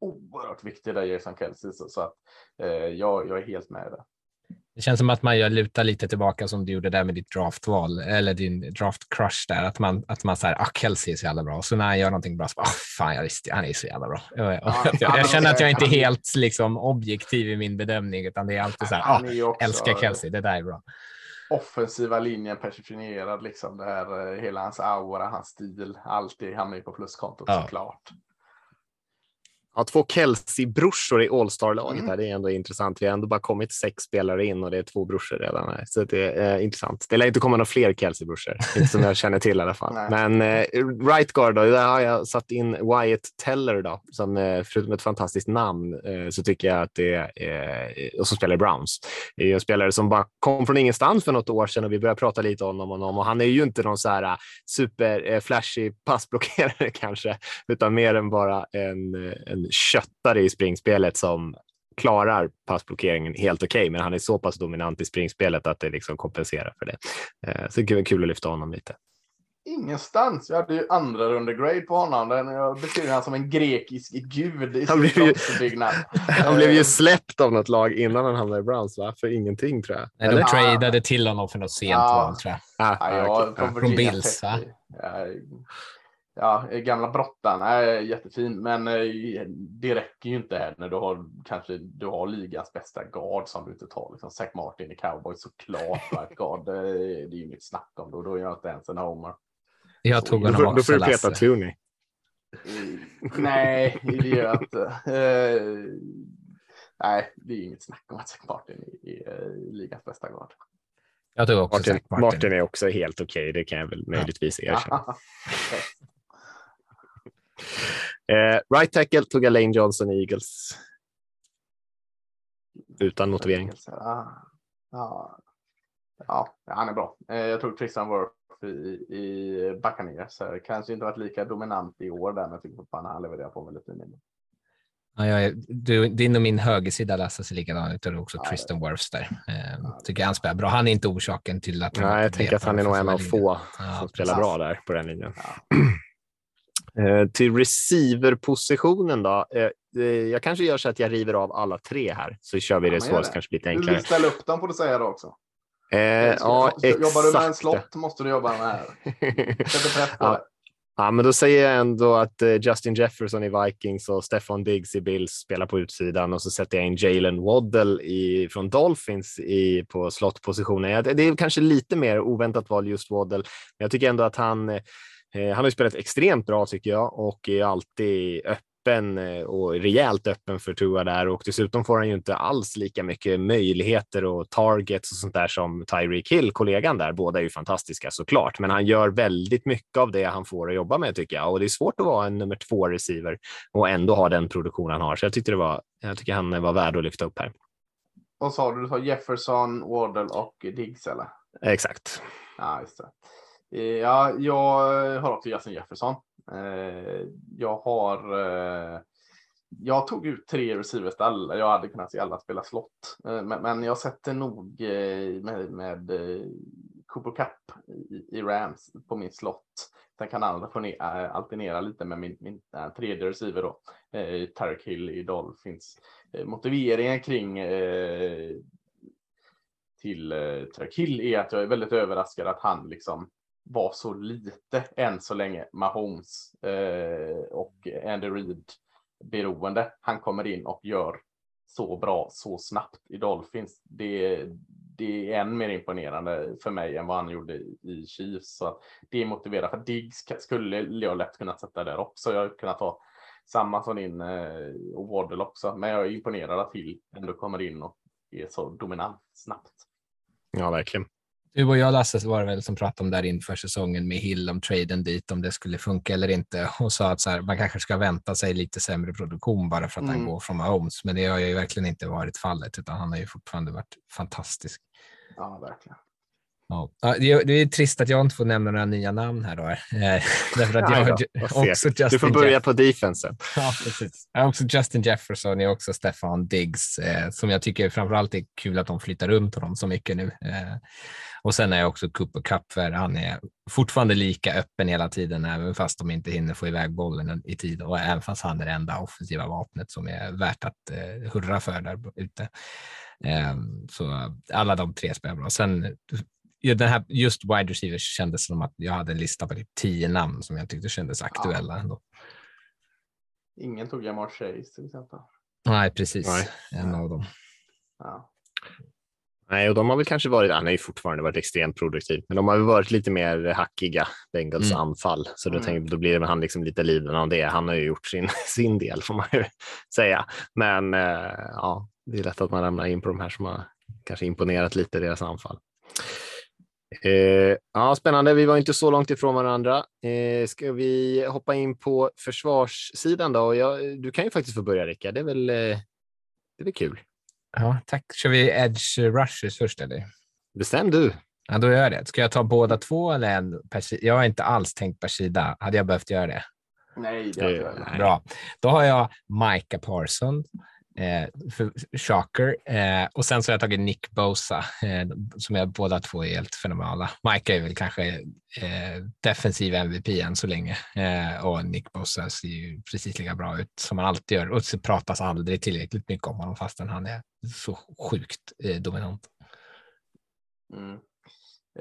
oerhört viktig där Jason Kelsey. Så, så att eh, jag, jag är helt med i det. Det känns som att man gör luta lite tillbaka som du gjorde där med ditt draftval eller din draft crush där. Att man, att man säger, ah, Kelsey är så jävla bra. Och så när han gör någonting bra, så bara, fan, jag visste, han är så jävla bra. Ja, jag, känner att jag inte är helt liksom, objektiv i min bedömning, utan det är alltid så här, ah, också- älskar Kelsey, det där är bra. offensiva linjen personifierad, liksom det här, eh, hela hans aura, hans stil, allt det hamnar ju på pluskontot Ja. såklart. Ja, två Kelsey-brorsor i All-Star-laget. Mm. Det är ändå intressant. Vi har ändå bara kommit sex spelare in och det är två brorsor redan. Här. Så det är eh, intressant. Det lär inte komma några fler Kelsey-brorsor, inte som jag [laughs] känner till i alla fall. Nej. Men eh, right guard, då, där har jag satt in Wyatt Teller, då, som eh, förutom ett fantastiskt namn eh, så tycker jag att det är, eh, och som spelar i Browns. Det är en spelare som bara kom från ingenstans för något år sedan och vi började prata lite om honom och han är ju inte någon så här eh, super eh, passblockerare [laughs] kanske, utan mer än bara en, en köttare i springspelet som klarar passblockeringen helt okej, men han är så pass dominant i springspelet att det liksom kompenserar för det. Eh, Så det är kul att lyfta honom lite. Ingenstans. Jag hade ju andra runde grade på honom. Den jag beskriver honom som en grekisk gud i Han sin blev ju-. [laughs] Han blev ju släppt av något lag innan han hamnade i Browns, va? För ingenting tror jag. Nej, de Eller? tradade till honom för något sent Ja. val, tror jag. Ah, Ja, ah, okej. från, Ah. Bills, va? Ja, ja, gamla brottan är jättefin, men eh, det räcker ju inte här när du har kanske du har ligans bästa guard som du inte tar. Liksom Zach Martin i Cowboys såklart. va, ett guard, det, är- det är ju inget snack om det och då är jag inte ens en homer. Jag tog Då honom får, då också, får du peta. Tooney. Eh, Nej, det gör jag inte. Eh, nej, det är inget snack om att Zach Martin är, är ligans bästa guard. Jag tog också Martin, Martin. Martin är också helt okej, det kan jag väl möjligtvis erkänna. [laughs] [laughs] Eh, right tackle tog jag Lane Johnson i Eagles. Utan motivering. Ja, ja, ja, han är bra. Eh, Jag tror Tristan Wirth i, i Buccaneers kanske inte varit lika dominant i år där, men jag tycker fortfarande han levererar på väldigt fint. Ja, jag du, din och min högersida Lasse ser likadan ut. Och också Ja, Tristan Wirfs där. Eh, tycker jag han spelar bra. Han är inte orsaken till att... Nej, jag tänker att han är nog en av få Ja, som spelar precis. bra där på den linjen. Ja. [clears throat] Eh, till receiver-positionen då. Eh, eh, jag kanske gör så att jag river av alla tre här, så kör vi det så. det. kanske lite Du enklare. vill ställa upp dem får du säga det också. Eh, ja, Så- jobbar du med en exakt. slott måste du jobba med här. [laughs] Ja. Ja, men då säger jag ändå att Justin Jefferson i Vikings och Stefan Diggs i Bills spelar på utsidan och så sätter jag in Jalen Waddell i, från Dolphins i, på slottpositionen. Det är kanske lite mer oväntat val just Waddell, men jag tycker ändå att han han har ju spelat extremt bra tycker jag och är alltid öppen öppen eh, och rejält öppen för Tua där och dessutom får han ju inte alls lika mycket möjligheter och targets och sånt där som Tyreek Hill, kollegan där. Båda är ju fantastiska såklart, men han gör väldigt mycket av det han får att jobba med tycker jag och det är svårt att vara en nummer två receiver och ändå ha den produktion han har. Så jag tyckte det var. Jag tycker han var värd att lyfta upp här. Vad sa du? Du sa Jefferson, Wardle och Diggs eller? Exakt. Ja, just det. Eh, ja, jag har också Justin Jefferson. Eh, jag har. Eh, jag tog ut tre receivers alla. Jag hade kunnat se alla spela slott, men jag sätter nog med, med Cooper Cup i, Rams på min slott. Sen kan han alternera lite med min, min äh, tredje receiver då, eh, Tarek Hill i Dolphins. Eh, motiveringen kring eh, till eh, Tarek Hill är att jag är väldigt överraskad att han liksom var så lite än så länge Mahomes eh, och Andy Reid beroende. Han kommer in och gör så bra så snabbt i Dolphins. Det, det är än mer imponerande för mig än vad han gjorde i Chiefs. Så det är motiverat. För Diggs skulle jag lätt kunna sätta där också. Jag har kunnat ta samma som din eh, och Waddle också. Men jag är imponerad att Hill ändå kommer in och är så dominant snabbt. Ja, verkligen. Du och jag Lasse var det väl som pratade om där inför säsongen med Hill om traden dit, om det skulle funka eller inte och sa att så här, man kanske ska vänta sig lite sämre produktion bara för att mm. han går från Mahomes. Men det har ju verkligen inte varit fallet utan han har ju fortfarande varit fantastisk. Ja, verkligen. Ja. Det är trist att jag inte får nämna några nya namn här då. Eh, [laughs] därför att jag ja, också Justin du får börja Jeff på defensen. Ja, precis. Jag har också Justin Jefferson, jag har också Stefan Diggs, eh, som jag tycker framförallt är kul att de flyttar runt honom så mycket nu. Eh, och sen är jag också Cooper Cup, för han är fortfarande lika öppen hela tiden, även fast de inte hinner få iväg bollen i tid och även fast han är det enda offensiva vapnet som är värt att eh, hurra för där ute. Eh, så alla de tre spelar bra. Sen den här, just wide receivers kändes som att jag hade en lista på typ tio namn som jag tyckte kändes aktuella. Ja. Ändå. Ingen tog Jamar Chase till exempel. Nej, precis. Nej. En av dem. Ja. Nej, och de har väl kanske varit, han har ju fortfarande varit extremt produktiv, men de har väl varit lite mer hackiga, Bengals mm. anfall. Så då, mm. tänkte, då blir det han liksom lite lidande av det. Han har ju gjort sin, [laughs] sin del får man ju säga. Men eh, ja, det är lätt att man ramlar in på de här som har kanske imponerat lite deras anfall. Eh, ja, spännande. Vi var inte så långt ifrån varandra. Eh, ska vi hoppa in på försvarssidan då? Jag, du kan ju faktiskt få börja Rickard. Det är väl, eh, det är väl kul. Ja, tack. Kör vi edge rushes först eller? Bestäm du. Ja, då gör jag det. Ska jag ta båda två eller en per sida? Jag har inte alls tänkt per sida. Hade jag behövt göra det? Nej, det har jag Bra. Då har jag Micah Parson, eh, för Shocker. Eh, och sen så har jag tagit Nick Bosa, eh, som är båda två är helt fenomenala. Micah är väl kanske eh, defensiv MVP än så länge eh, och Nick Bosa ser ju precis lika bra ut som han alltid gör och så pratas aldrig tillräckligt mycket om honom fastän han är så sjukt eh, dominant. Mm.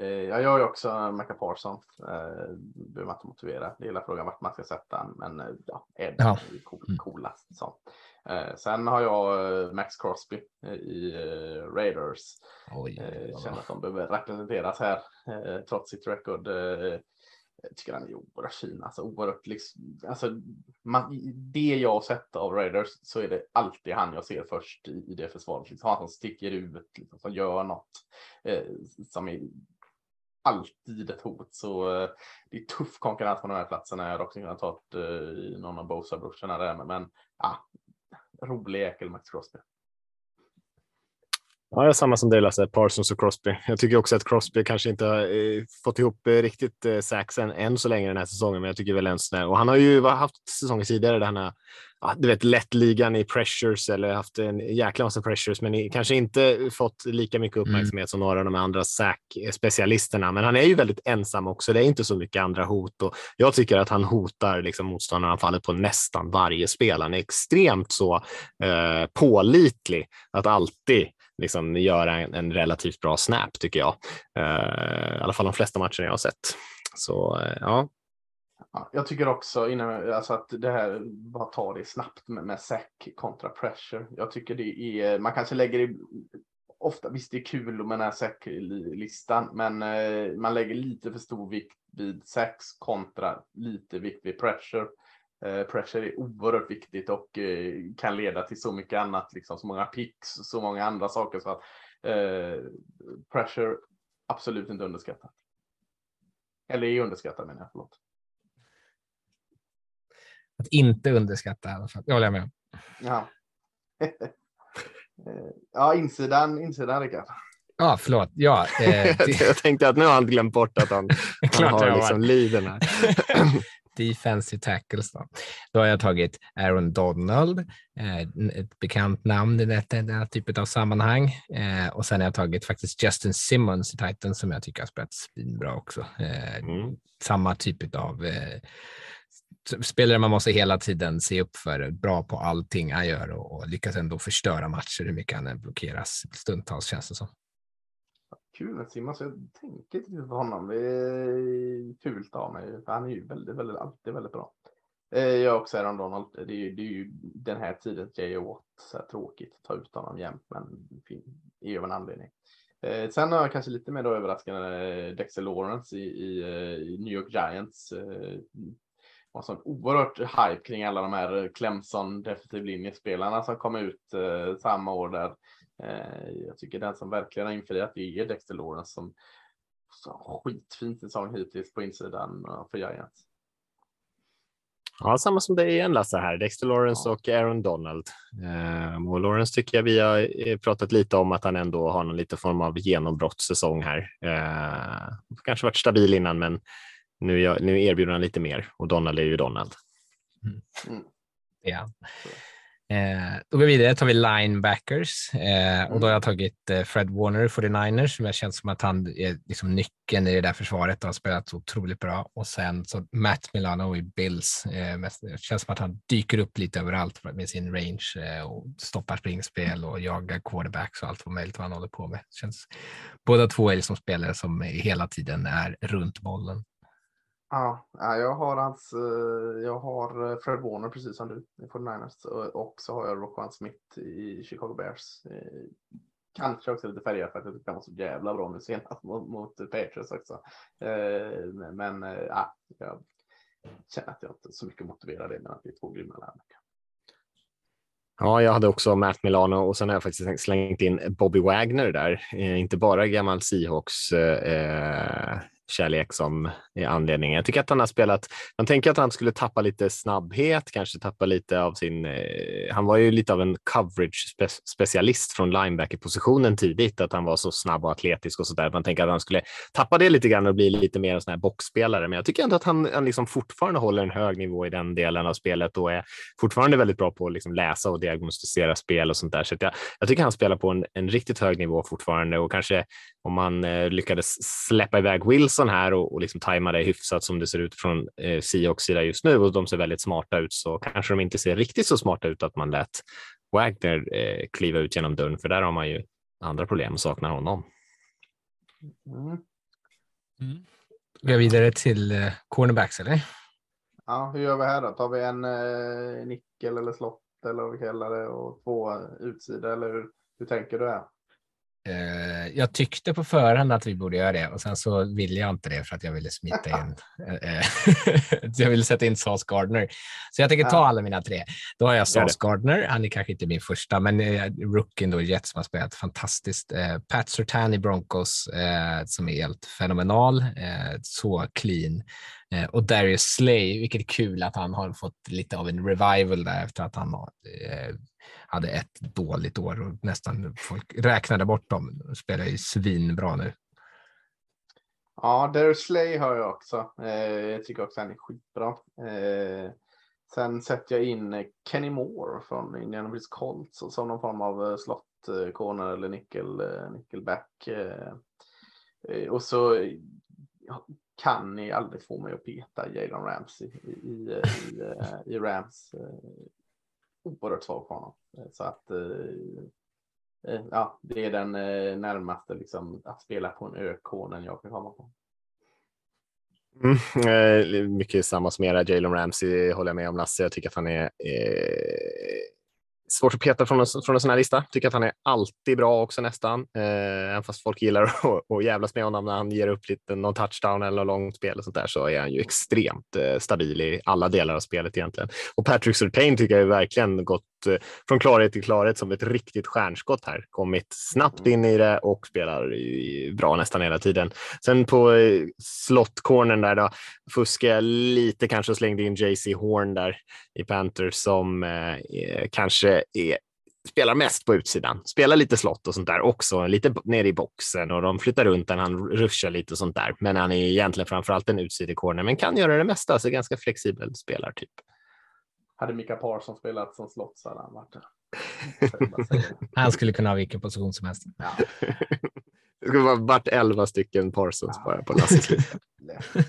Jag gör ju också Micah Parson. Eh, behöver man inte motivera. Det är hela frågan vart man ska sätta men ja, Ed ja. är cool, mm. coolast. Så. Sen har jag Max Crosby i Raiders. Oj, Känner att de behöver representeras här trots sitt record. Jag tycker han är oerhört fin. Alltså, oerhört, liksom, alltså, man, det jag har sett av Raiders så är det alltid han jag ser först i, i det försvaret. Liksom, han som sticker ut, liksom, som gör något eh, som är alltid ett hot. Så eh, det är tuff konkurrens på de här platserna. Jag hade också kunnat ta ett, eh, någon av Bosa-brorsorna där, men ja, rolig jäkel Max Crosby. Ja, jag samma som dig Lasse, Parsons och Crosby. Jag tycker också att Crosby kanske inte har eh, fått ihop eh, riktigt eh, saxen än så länge den här säsongen, men jag tycker väl ens och han har ju haft säsonger tidigare där han har du vet, lett ligan i pressures eller haft en jäkla massa pressures, men kanske inte fått lika mycket mm. uppmärksamhet mm. som några av de andra sack-specialisterna. Men han är ju väldigt ensam också. Det är inte så mycket andra hot och jag tycker att han hotar liksom motståndaranfallet på nästan varje spel. Han är extremt så eh, pålitlig att alltid liksom göra en, en, relativt bra snap tycker jag. Uh, I alla fall de flesta matcherna jag har sett. Så uh, ja. Ja, jag tycker också innan, alltså att det här, bara ta det snabbt med, med sack kontra pressure. Jag tycker det är, man kanske lägger det, ofta, visst det är kul med den här säcklistan, men eh, man lägger lite för stor vikt vid sax kontra lite vikt vid pressure. Eh, pressure är oerhört viktigt och eh, kan leda till så mycket annat, liksom så många picks, så många andra saker. Så att, eh, pressure absolut inte underskattat. Eller är underskattat menar jag, förlåt. Att inte underskatta i alla fall. Jag håller med. Ja. [laughs] ja, insidan, insidan Rickard. Ja, förlåt. Ja, eh, [laughs] jag tänkte att nu har han glömt bort att han, [laughs] han jag har liksom leaden här. Defensive tackles. Då. då har jag tagit Aaron Donald, eh, ett bekant namn i detta, den här typen av sammanhang. Eh, och sen har jag tagit faktiskt Justin Simmons i Titans som jag tycker har spelat svinbra också. Eh, Mm. Samma typ av spelare man måste hela tiden se upp för, bra på allting han gör och, och lyckas ändå förstöra matcher hur mycket han än blockeras stundtals känns det som. Kul med så Jag tänker inte på honom. Det är fult av mig. För han är ju väldigt, väldigt, alltid väldigt bra. Eh, jag också Aaron Donald. Det är, ju, det är ju den här tiden J.O. Watt. Så här tråkigt att ta ut honom jämt, men det är ju av en anledning. Eh, Sen har jag kanske lite mer då överraskande eh, Dexter Lawrence i, i, eh, i New York Giants. Eh, var sån oerhört hype kring alla de här Clemson defensiv linjespelarna som kom ut eh, samma år där. Eh, jag tycker den som verkligen har infriat det är Dexter Lawrence som så skitfin säsong hittills på insidan för Giants. Ja, samma som dig igen Lasse här. Dexter Lawrence Ja. och Aaron Donald. Eh, och Lawrence tycker jag vi har eh, pratat lite om att han ändå har någon lite form av genombrottssäsong här. Eh, kanske varit stabil innan, men nu, jag- nu erbjuder han lite mer och Donald är ju Donald. Ja. Eh, då går vi vidare, tar vi linebackers eh, och då har jag tagit eh, Fred Warner 49ers som jag känns som att han är liksom nyckeln i det där försvaret och har spelat så otroligt bra. Och sen så Matt Milano i Bills. Eh, känns som att han dyker upp lite överallt med sin range eh, och stoppar springspel och jagar quarterbacks och allt vad möjligt vad han håller på med. Känns, båda två är liksom spelare som hela tiden är runt bollen. Ja, jag har hans, eh, jag har eh, Fred Warner precis som du i 49ers och- så har jag Roquan Smith i Chicago Bears. Eh, kanske också lite färgad för att jag tyckte han var så jävla bra nu senast [laughs] mot, mot Patriots också. Men ja, jag känner att jag inte så mycket motiverar det men att det är två grymma linebackers. Ja, jag hade också Matt Milano och sen har jag faktiskt slängt in Bobby Wagner där. Eh, inte bara gammal Seahawks eh, kärlek som är anledningen. Jag tycker att han har spelat, man tänker att han skulle tappa lite snabbhet, kanske tappa lite av sin, eh, han var ju lite av en coverage spe, specialist från linebacker-positionen tidigt, att han var så snabb och atletisk och sådär. Man tänker att han skulle tappa det lite grann och bli lite mer en sån här boxspelare. Men jag tycker ändå att han, han liksom fortfarande håller en hög nivå i den delen av spelet och är fortfarande väldigt bra på att liksom läsa och diagnostisera spel och sånt där. Så att jag, jag tycker han spelar på en, en riktigt hög nivå fortfarande och kanske om man eh, lyckades släppa iväg Wilson här och, och liksom tajma det hyfsat som det ser ut från eh, Seahawks sida just nu och de ser väldigt smarta ut så kanske de inte ser riktigt så smarta ut att man lät Wagner eh, kliva ut genom dörren för där har man ju andra problem och saknar honom. Mm. Går jag vidare till eh, cornerbacks eller? Ja, hur gör vi här då? Tar vi en eh, nickel eller slott eller vad vi kallar det och två utsida eller hur, hur tänker du här? Eh, jag tyckte på förhand att vi borde göra det och sen så ville jag inte det för att jag ville smita in. [laughs] eh, eh, [laughs] jag ville sätta in Sauce Gardner. Så jag tänker ta alla mina tre. Då har jag Sauce Gardner. Han är kanske inte min första, men rookien då Jets som har spelat fantastiskt. Pat Surtain i Broncos som är helt fenomenal. Så clean. Och Darius Slay, vilket är kul att han har fått lite av en revival där efter att han har, hade ett dåligt år och nästan folk räknade bort dem. De spelar ju svinbra nu. Ja, Darius Slay har jag också. Eh, jag tycker också han är skitbra. Eh, sen sätter jag in eh, Kenny Moore från Indianapolis Colts som någon form av eh, slott, corner eller nickel, eh, nickelback. Eh, eh, och så kan ni aldrig få mig att peta Jalen Ramsey i, i, i, i Rams. Oerhört svag på honom. Så att eh, eh, ja, det är den eh, närmaste liksom, att spela på en ökonen jag kan komma på. Mm, eh, mycket samma som era. Jalen Ramsey håller jag med om Lasse. Jag tycker att han är eh, svårt att peta från en, från en sån här lista. Tycker att han är alltid bra också nästan. Eh, även fast folk gillar [laughs] att, att jävlas med honom när han ger upp lite någon touchdown eller långt spel och sånt där så är han ju extremt eh, stabil i alla delar av spelet egentligen. Och Patrick Surtain tycker jag verkligen gått från klarhet till klarhet som ett riktigt stjärnskott här. Kommit snabbt in i det och spelar bra nästan hela tiden. Sen på eh, slott-cornern där då fuskade jag lite kanske och slängde in JC Horn där i Panthers som eh, kanske är, spelar mest på utsidan. Spelar lite slott och sånt där också, lite nere i boxen och de flyttar runt när han ruschar lite och sånt där. Men han är egentligen framförallt en utsidekorner, men kan göra det mesta, så ganska flexibel spelartyp. Hade Mika Parsons spelat som slott så hade han varit det. [laughs] Han skulle kunna ha vilken position som helst. Ja. Det skulle vara vart elva stycken Parsons bara på Lasses lista. [laughs]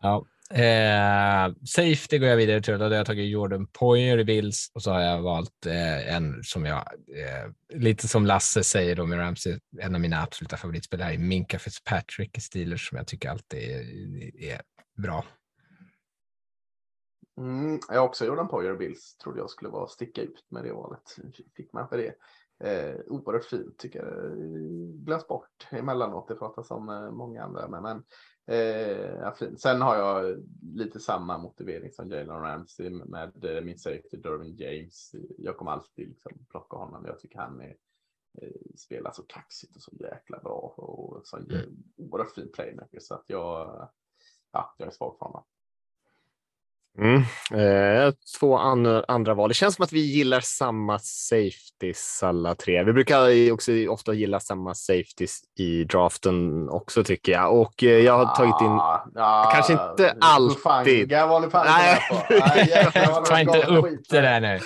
Ja. Eh, safety går jag vidare till då har jag tagit Jordan Poyer i Bills och så har jag valt eh, en som jag, eh, lite som Lasse säger då med Ramsey, en av mina absoluta favoritspelare är Minka Fitzpatrick i Steelers som jag tycker alltid är, är bra. Mm, jag har också Jordan Poyer och Bills. Trodde jag skulle vara sticka ut med det valet. Fick man för det. Eh, oerhört fint tycker jag. Glöms bort emellanåt. Det pratas om eh, många andra. Men, men eh, ja, fint. Sen har jag lite samma motivering som Jalen Ramsey med eh, min safety Derwin James. Jag kommer alltid liksom plocka honom. Jag tycker han är, eh, spelar så kaxigt och så jäkla bra. Och så mm. oerhört fin playmaker. Så att jag, ja, jag är svag för honom. Mm. Eh, två an andra val. Det känns som att vi gillar samma safeties alla tre. Vi brukar också ofta gilla samma safeties i draften också tycker jag. Och eh, jag har tagit in, Ah, ja, kanske inte alltid. Hufanga var ni fan Nej. inte med på. Nej, jäklar Ta det inte upp skit. det där nu.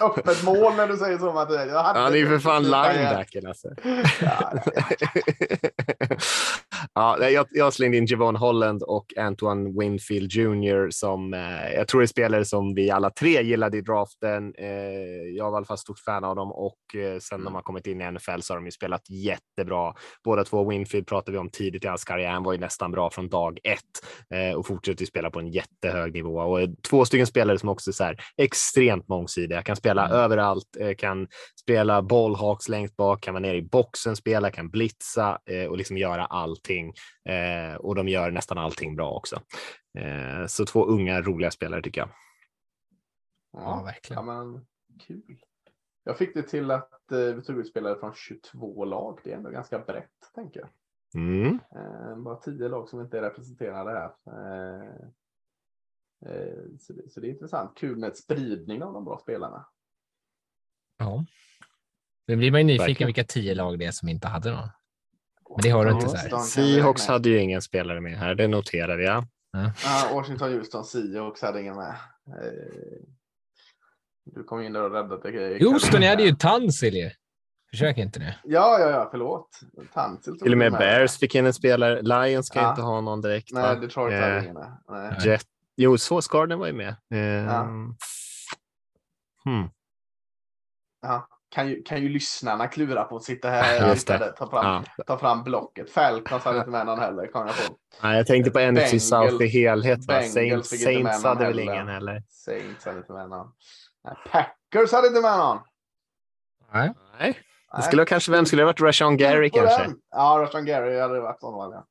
[laughs] Öppet mål när du säger så Mattias. Han är ju för fan linebacken alltså. Ja, [laughs] jag, jag slängde in Javon Holland och Antoine Winfield Jr. som eh, jag tror är spelare som vi alla tre gillade i draften. Eh, jag var i alla fall stort fan av dem och eh, sen de har kommit in i NFL så har de ju spelat jättebra. Båda två Winfield pratade vi om tidigt i hans karriär. Han var ju nästan bra från dag ett eh, och fortsätter ju spela på en jättehög nivå och eh, två stycken spelare som också är så här extremt mångsidiga, kan spela överallt, eh, kan spela bollhawks längst bak, kan vara nere i boxen, spela, kan blitza eh, och liksom göra allting. Eh, och de gör nästan allting bra också. Eh, så två unga roliga spelare tycker jag. Ja, Ja, verkligen. men kul. Jag fick det till att eh, vi tog ut spelare från 22 lag. Det är ändå ganska brett, tänker jag. Mm. Eh, bara 10 lag som inte är representerade här. Eh, så, det, så det är intressant. Kul med spridning av de bra spelarna. Ja. Nu blir man ju nyfiken Verkligen. vilka tio lag det är som inte hade någon. Men det har du inte så här. Seahawks hade ju ingen spelare med här, det noterade jag. Ja, Washington, Houston, Seahawks hade ingen med. Eh, du kom in där och räddade grejer. Houston, ni hade ju Tansil ju. Försök inte nu. Ja, ja, ja, förlåt. Tansil Till och med med. Bears fick in en spelare. Lions kan Ja. inte ha någon direkt. va? Nej, Detroit hade Eh, ingen med. Nej. Jet. Jo, så Skarden var ju med. Eh, Ja. hmm. Ja. Kan, ju, kan ju lyssnarna klura på att sitta här där, ta, fram, Ja. ta fram blocket. Falcons hade inte med någon heller, kom jag på. Nej, jag tänkte på NFC Bengals- South i helhet. Saints, Saints hade väl ingen heller. Saints hade inte med någon. Nej, Packers hade inte med någon. Nej. Nej, det skulle ha kanske, vem skulle det ha varit? Rashawn Gary kanske? den. Ja, Rashan Gary hade varit sån. Ja.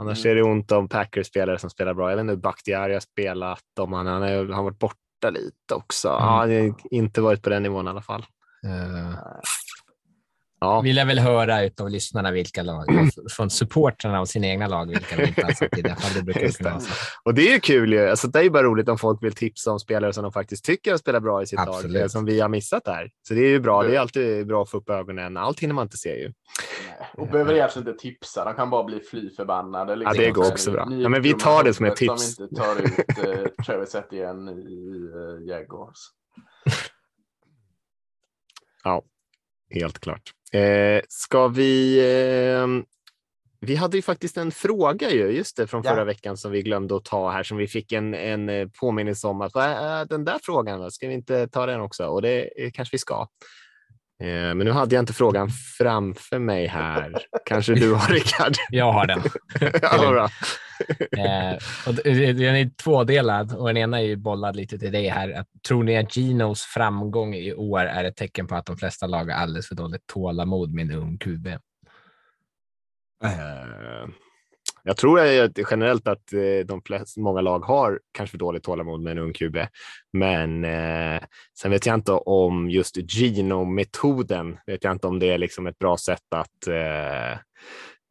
Annars Mm. är det ont om Packers-spelare som spelar bra. Jag vet inte hur Bakhtiari har spelat, om han, han har varit borta lite också. Ja, han har inte varit på den nivån i alla fall. Eh, Ja, Vi lär väl höra utav lyssnarna vilka lag, från supportrarna av sina egna lag, vilka de inte har satt i det. Det brukar det. och det är ju kul ju. Alltså, det är ju bara roligt om folk vill tipsa om spelare som de faktiskt tycker spelar bra i sitt Absolut. lag, eh, som vi har missat där. Så det är ju bra. Det är alltid bra att få upp ögonen. Allt hinner man inte se ju. Nej, Och behöver egentligen inte tipsa, de kan bara bli fly förbannade. liksom. Ja, det går också bra. Ja, men vi tar det som ett tips. Som inte tar ut uh, [laughs] Travis Etienne i uh, Jaguars. Helt klart. Eh, ska vi... Eh, vi hade ju faktiskt en fråga ju, just det, från Ja. förra veckan som vi glömde att ta här, som vi fick en, en eh, påminnelse om att är den där frågan? Ska vi inte ta den också? Och det eh, kanske vi ska. Eh, men nu hade jag inte frågan framför mig här. Kanske du har Rickard? [laughs] Jag har den. [laughs] ja, bra. [laughs] eh, den är tvådelad och den ena är ju bollad lite till dig här. Att, tror ni att Ginos framgång i år är ett tecken på att de flesta lag har alldeles för dåligt tålamod med en ung QB? Jag tror generellt att eh, de flest, många lag har kanske för dåligt tålamod med en ung QB, men eh, sen vet jag inte om just Gino-metoden, vet jag inte om det är liksom ett bra sätt att eh,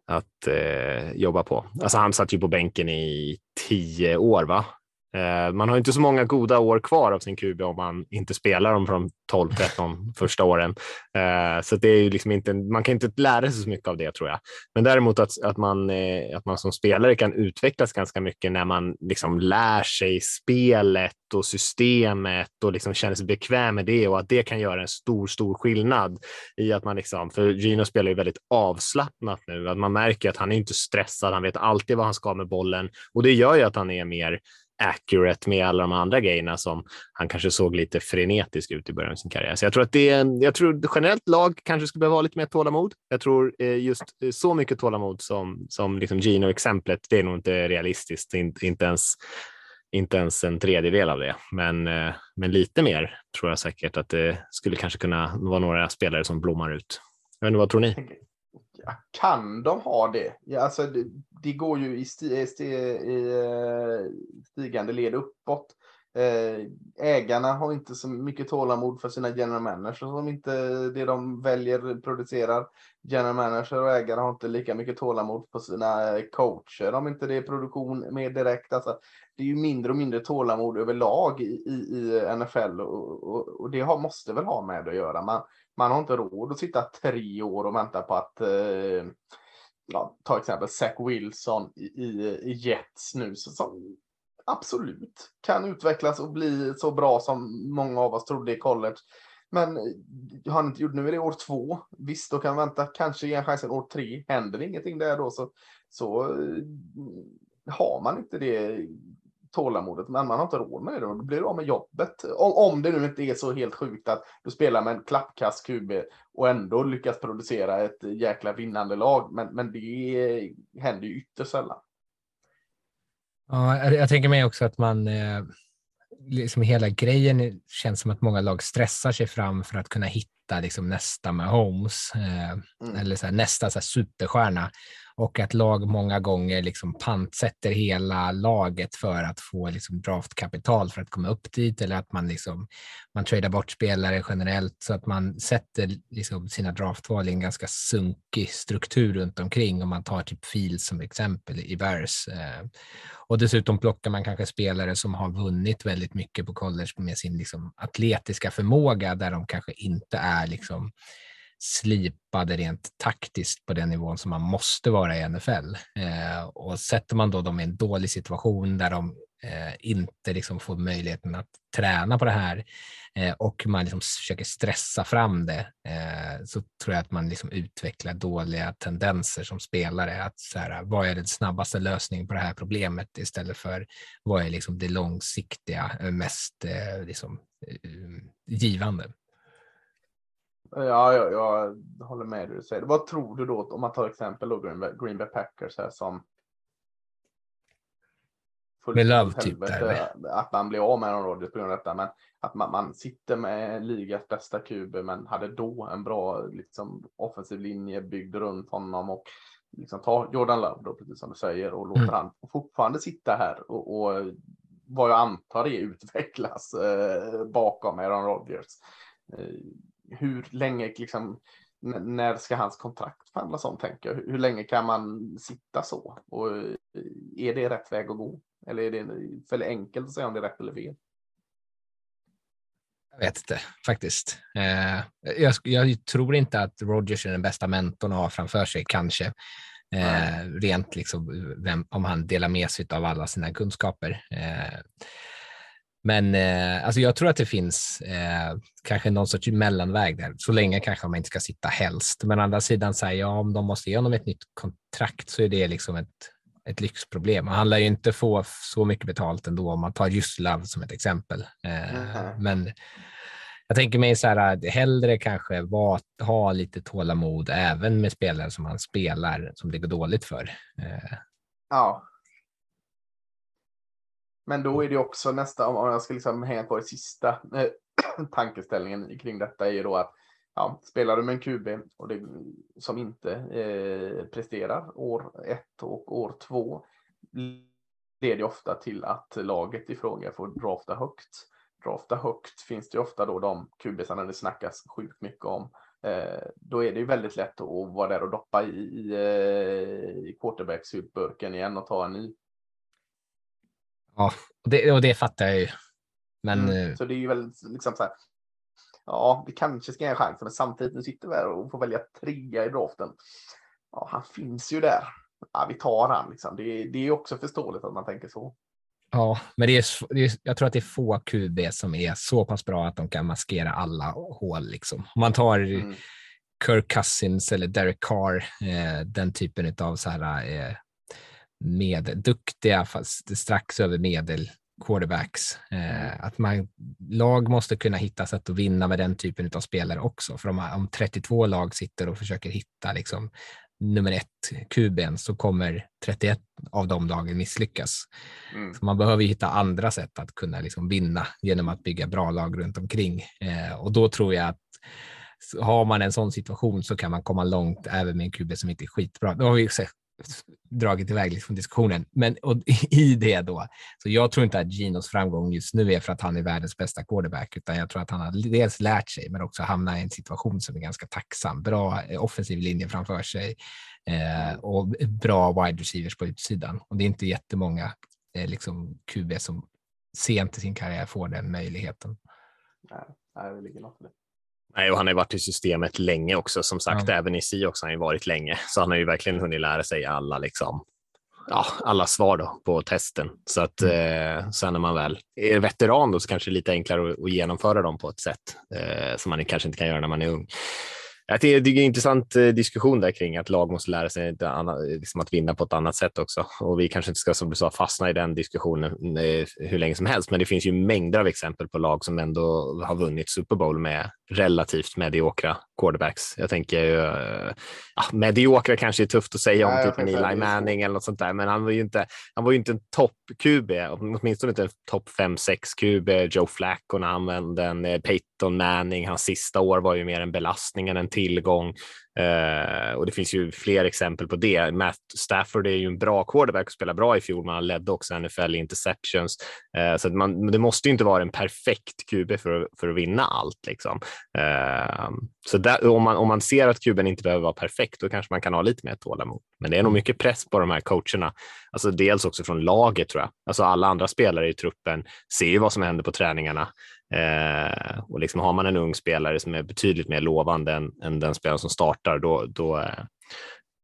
att eh, jobba på. Alltså han satt ju på bänken i tio år, va? Eh, man har inte så många goda år kvar av sin QB om man inte spelar dem från 12-13 första åren. Eh, så det är ju liksom inte, man kan inte lära sig så mycket av det tror jag. Men däremot att, att, man, eh, att man som spelare kan utvecklas ganska mycket när man liksom lär sig spelet och systemet och liksom känner sig bekväm med det och att det kan göra en stor, stor skillnad i att man liksom, för Gino spelar ju väldigt avslappnat nu, att man märker att han är inte stressad, han vet alltid vad han ska med bollen och det gör ju att han är mer accurate med alla de andra grejerna som han kanske såg lite frenetisk ut i början av sin karriär. Så jag tror att det är en, jag tror generellt lag kanske skulle behöva ha lite mer tålamod. Jag tror eh, just eh, så mycket tålamod som, som liksom Gino-exemplet, det är nog inte realistiskt, inte ens, inte ens en tredjedel av det. Men, eh, men lite mer tror jag säkert att det skulle kanske kunna vara några spelare som blommar ut. Jag vet inte, vad tror ni? Kan de ha det? Ja, alltså, det, det går ju i, sti, sti, i eh, stigande led uppåt. Eh, ägarna har inte så mycket tålamod för sina general managers som inte det de väljer producerar. General managers och ägare har inte lika mycket tålamod på sina coacher om inte det är produktion mer direkt. Alltså, det är ju mindre och mindre tålamod överlag i, i, i NFL och, och, och det har, måste väl ha med det att göra. Man, man har inte råd att sitta tre år och vänta på att eh, ja, ta exempel Zach Wilson i, i, i Jets nu som absolut kan utvecklas och bli så bra som många av oss trodde i college. Men eh, har han inte gjort nu är det år två. Visst, då kan man vänta, kanske ge en chansen år tre. Händer ingenting där då så, så eh, har man inte det tålamodet, men man har inte råd med det. Då blir du av med jobbet. Om, om det nu inte är så helt sjukt att du spelar med en klappkast QB och ändå lyckas producera ett jäkla vinnande lag. Men, men det händer ju ytterst sällan. Ja, jag, jag tänker mig också att man eh, liksom hela grejen känns som att många lag stressar sig fram för att kunna hitta liksom nästa med Holmes eh, mm. eller så här, nästa så här, superstjärna och att lag många gånger liksom pantsätter hela laget för att få liksom draftkapital för att komma upp dit eller att man, liksom, man tradar bort spelare generellt så att man sätter liksom sina draftval i en ganska sunkig struktur runt omkring om man tar typ Fields som exempel i Bears. Eh. Och dessutom plockar man kanske spelare som har vunnit väldigt mycket på college med sin liksom atletiska förmåga där de kanske inte är liksom slipade rent taktiskt på den nivån som man måste vara i NFL. Eh, och sätter man då dem i en dålig situation där de eh, inte liksom får möjligheten att träna på det här eh, och man liksom försöker stressa fram det eh, så tror jag att man liksom utvecklar dåliga tendenser som spelare. Att så här, vad är den snabbaste lösningen på det här problemet istället för vad är liksom det långsiktiga, eh, mest eh, liksom, eh, givande. Ja, jag, jag håller med dig. Säger. Vad tror du då, om man tar exempel då Green Bay, Green Bay Packers här som med Love typ där. Att man blir av med Rodgers på grund av detta. Men att man, man sitter med ligas bästa kuber men hade då en bra liksom, offensiv linje byggd runt honom och liksom ta Jordan Love då, precis som du säger, och låter mm. han fortfarande sitta här och, och vad jag antar är utvecklas eh, bakom Aaron Rodgers. Eh, hur länge, liksom, när ska hans kontrakt förhandlas om, tänker jag? Hur länge kan man sitta så? Och eh, är det rätt väg att gå? Eller är det för enkelt att säga om det är rätt eller fel? Jag vet inte faktiskt. Eh, jag, jag, tror inte att Rogers är den bästa mentorn att ha framför sig, kanske. Eh, rent liksom, vem, om han delar med sig av alla sina kunskaper. Men eh, alltså jag tror att det finns eh, kanske någon sorts mellanväg där. Så länge kanske man inte ska sitta helst. Men å andra sidan, så här, ja, om de måste ge honom ett nytt kontrakt så är det liksom ett, ett lyxproblem. Han lär ju inte få så mycket betalt ändå om man tar just Love som ett exempel. Eh, mm. Men jag tänker mig så här, hellre kanske var, ha lite tålamod även med spelare som han spelar som det går dåligt för. Eh, Ja. Men då är det också nästa, om jag ska liksom hänga på det sista eh, [clears throat] tankeställningen kring detta är ju då att ja, spelar du med en QB och det, som inte eh, presterar år ett och år två leder ofta till att laget i fråga får drafta högt. Drafta högt finns det ofta då de QBsarna det snackas sjukt mycket om. Eh, då är det ju väldigt lätt att vara där och doppa i, i, eh, i quarterbacksburken igen och ta en ny. Ja, och det, och det fattar jag ju. Men Mm. eh, Så det är ju väldigt liksom så här. Ja, vi kanske ska ge en chans, men samtidigt nu sitter vi här och får välja trea i draften. Ja, han finns ju där. Ja, vi tar han liksom. Det, är- det är ju också förståeligt att man tänker så. Ja, men det är, sv- det är, jag tror att det är få QB som är så pass bra att de kan maskera alla hål. Liksom. Om man tar Mm. Kirk Cousins eller Derek Carr, eh, den typen av så här eh, med duktiga, fast strax över medel quarterbacks. Eh, att man, lag måste kunna hitta sätt att vinna med den typen av spelare också. För om, om 32 lag sitter och försöker hitta liksom, nummer ett kuben så kommer 31 av de lagen misslyckas. Mm. Så man behöver ju hitta andra sätt att kunna liksom vinna genom att bygga bra lag runt omkring. Eh, och då tror jag att har man en sån situation så kan man komma långt även med en QB som inte är skitbra. Då har vi dragit iväg liksom diskussionen. Men och [laughs] i det då, så jag tror inte att Ginos framgång just nu är för att han är världens bästa quarterback, utan jag tror att han har dels lärt sig, men också hamnat i en situation som är ganska tacksam. Bra eh, offensiv linje framför sig eh, och bra wide receivers på utsidan. Och det är inte jättemånga eh, liksom QB som sent i sin karriär får den möjligheten. Nej, det ligger något i det. Nej, och han har varit i systemet länge också. Som sagt, Ja. även i Seahawks har han varit länge, så han har ju verkligen hunnit lära sig alla liksom. Ja, alla svar då på testen. Så att eh, sen när man väl är veteran då så kanske det är lite enklare att, att genomföra dem på ett sätt eh, som man kanske inte kan göra när man är ung. Det är en intressant eh, diskussion där kring att lag måste lära sig annat, liksom att vinna på ett annat sätt också. Och vi kanske inte ska, som du sa, fastna i den diskussionen eh, hur länge som helst, men det finns ju mängder av exempel på lag som ändå har vunnit Super Bowl med relativt mediokra quarterbacks. Jag tänker ju, eh, ja, mediokra kanske är tufft att säga om Nej, typ en Eli. Manning eller något sånt där, men han var ju inte, han var ju inte en topp-QB, åtminstone inte en topp 5-6 QB. Joe Flacco när han använde en eh, Peyton Manning, hans sista år var ju mer en belastning än en tillgång. Eh, och det finns ju fler exempel på det. Matt Stafford är ju en bra quarterback och spelar bra i fjol, men han ledde också NFL i interceptions. Eh, så man, det måste ju inte vara en perfekt QB för, att- för att vinna allt. Liksom. Eh, så där, om, man, om man ser att kuben inte behöver vara perfekt, då kanske man kan ha lite mer tålamod. Men det är nog mycket press på de här coacherna. Alltså dels också från laget tror jag. Alltså alla andra spelare i truppen ser ju vad som händer på träningarna. Eh, och liksom har man en ung spelare som är betydligt mer lovande än, än den spelaren som startar, då, då eh,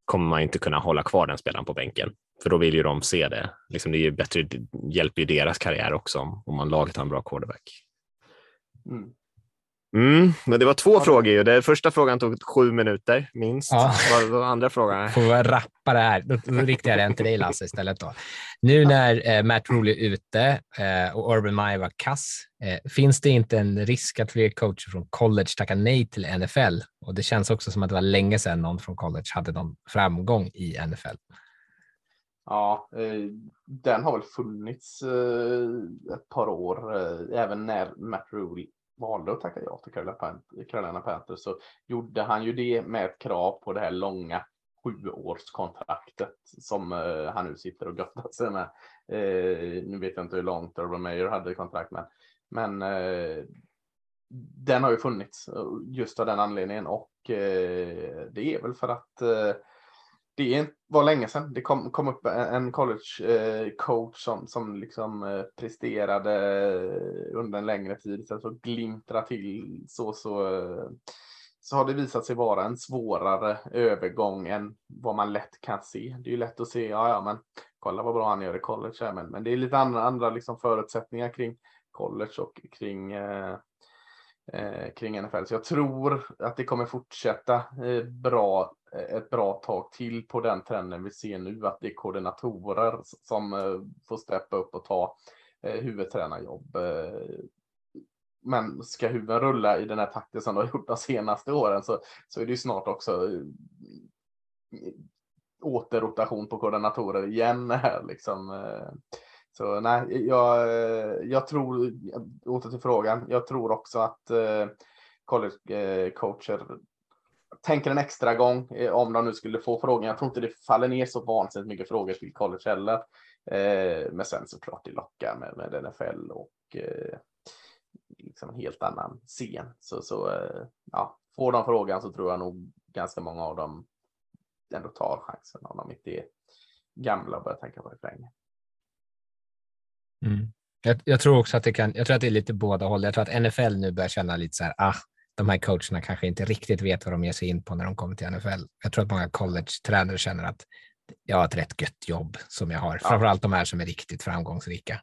kommer man inte kunna hålla kvar den spelaren på bänken. För då vill ju de se det. Liksom det är ju bättre, det hjälper ju deras karriär också om, om man laget har en bra quarterback. Mm. Mm, men det var två Ja. frågor. Ju. Den första frågan tog sju minuter minst. Ja. Vad var andra frågan? Får vi rappa det här? Då, då riktar jag den till dig Lasse istället. Då. Nu när eh, Matt Rule är ute eh, och Urban Meyer var kass, eh, finns det inte en risk att fler coacher från college tackar nej till NFL? Och det känns också som att det var länge sedan någon från college hade någon framgång i NFL. Ja, eh, den har väl funnits eh, ett par år. Eh, även när Matt Rule valde att tacka ja till Carolina Panthers så gjorde han ju det med ett krav på det här långa sjuårskontraktet som eh, han nu sitter och göttar sig med. Eh, nu vet jag inte hur långt Urban Meyer hade kontrakt med, men eh, den har ju funnits eh, just av den anledningen och eh, det är väl för att eh, det var länge sedan det kom, kom upp en college-coach eh, som, som liksom eh, presterade under en längre tid istället för att glimtra till så, så, eh, så har det visat sig vara en svårare övergång än vad man lätt kan se. Det är ju lätt att se, ja, ja men kolla vad bra han gör i college här, men, men det är lite andra, andra liksom förutsättningar kring college och kring eh, eh, kring NFL. Så jag tror att det kommer fortsätta eh, bra, Eh, ett bra tag till på den trenden vi ser nu, att det är koordinatorer som eh, får steppa upp och ta eh, huvudtränarjobb. Men ska huvuden rulla i den här takten som de har gjort de senaste åren så, så är det ju snart också återrotation på koordinatorer igen här liksom. Så nej, jag, jag tror, åter till frågan, jag tror också att collegecoacher college-coacher tänker en extra gång eh, om de nu skulle få frågan. Jag tror inte det faller ner så vansinnigt mycket frågor till college heller. Eh, men sen såklart det lockar med, med NFL och eh, liksom en helt annan scen. Så, så ja, får de frågan så tror jag nog ganska många av dem ändå tar chansen om de inte är gamla och börjar tänka på det för länge. Mm. Jag, jag, tror också att det kan, jag tror att det är lite båda håll. Jag tror att NFL nu börjar känna lite så här, ah, de här coacherna kanske inte riktigt vet vad de ger sig in på när de kommer till NFL. Jag tror att många college-tränare känner att jag har ett rätt gött jobb som jag har, ja. framförallt de här som är riktigt framgångsrika.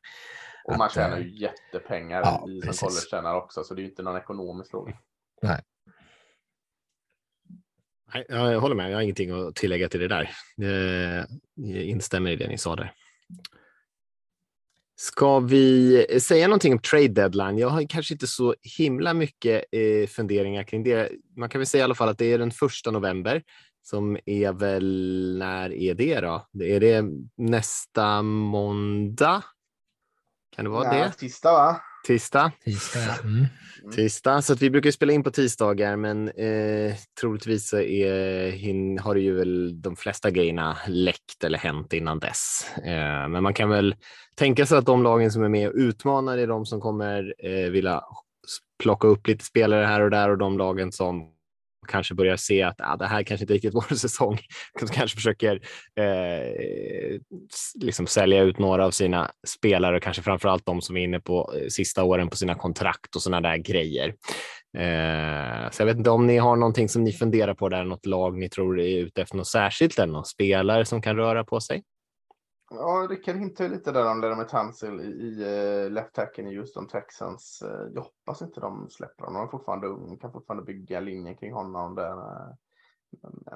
Och man tjänar ju jättepengar ja, i, som college-tränare också, så det är ju inte någon ekonomisk fråga. Nej. Jag håller med, jag har ingenting att tillägga till det där. Jag instämmer i det ni sa där. Ska vi säga någonting om trade deadline? Jag har kanske inte så himla mycket eh, funderingar kring det. Man kan väl säga i alla fall att det är den första november som är väl, när är det då? Är det nästa måndag? Kan det vara ja, det? Tisdag va? Tisdag. Tisdag, mm. Tisdag, så att vi brukar spela in på tisdagar, men eh, troligtvis så är, hin, har det ju väl de flesta grejerna läckt eller hänt innan dess. Eh, men man kan väl tänka sig att de lagen som är med och utmanar är de som kommer eh, vilja plocka upp lite spelare här och där och de lagen som kanske börjar se att ah, det här kanske inte riktigt är [laughs] vår säsong. De kanske försöker eh, liksom sälja ut några av sina spelare och kanske framför allt de som är inne på eh, sista åren på sina kontrakt och sådana där grejer. Eh, så jag vet inte om ni har någonting som ni funderar på där, något lag ni tror är ute efter något särskilt eller någon spelare som kan röra på sig? Ja, Rickard hintar lite där om Lerame Tansil i, i uh, left tacken i Houston Texans. Uh, jag hoppas inte de släpper honom. Han är fortfarande ung, kan fortfarande bygga linjen kring honom. Där, uh,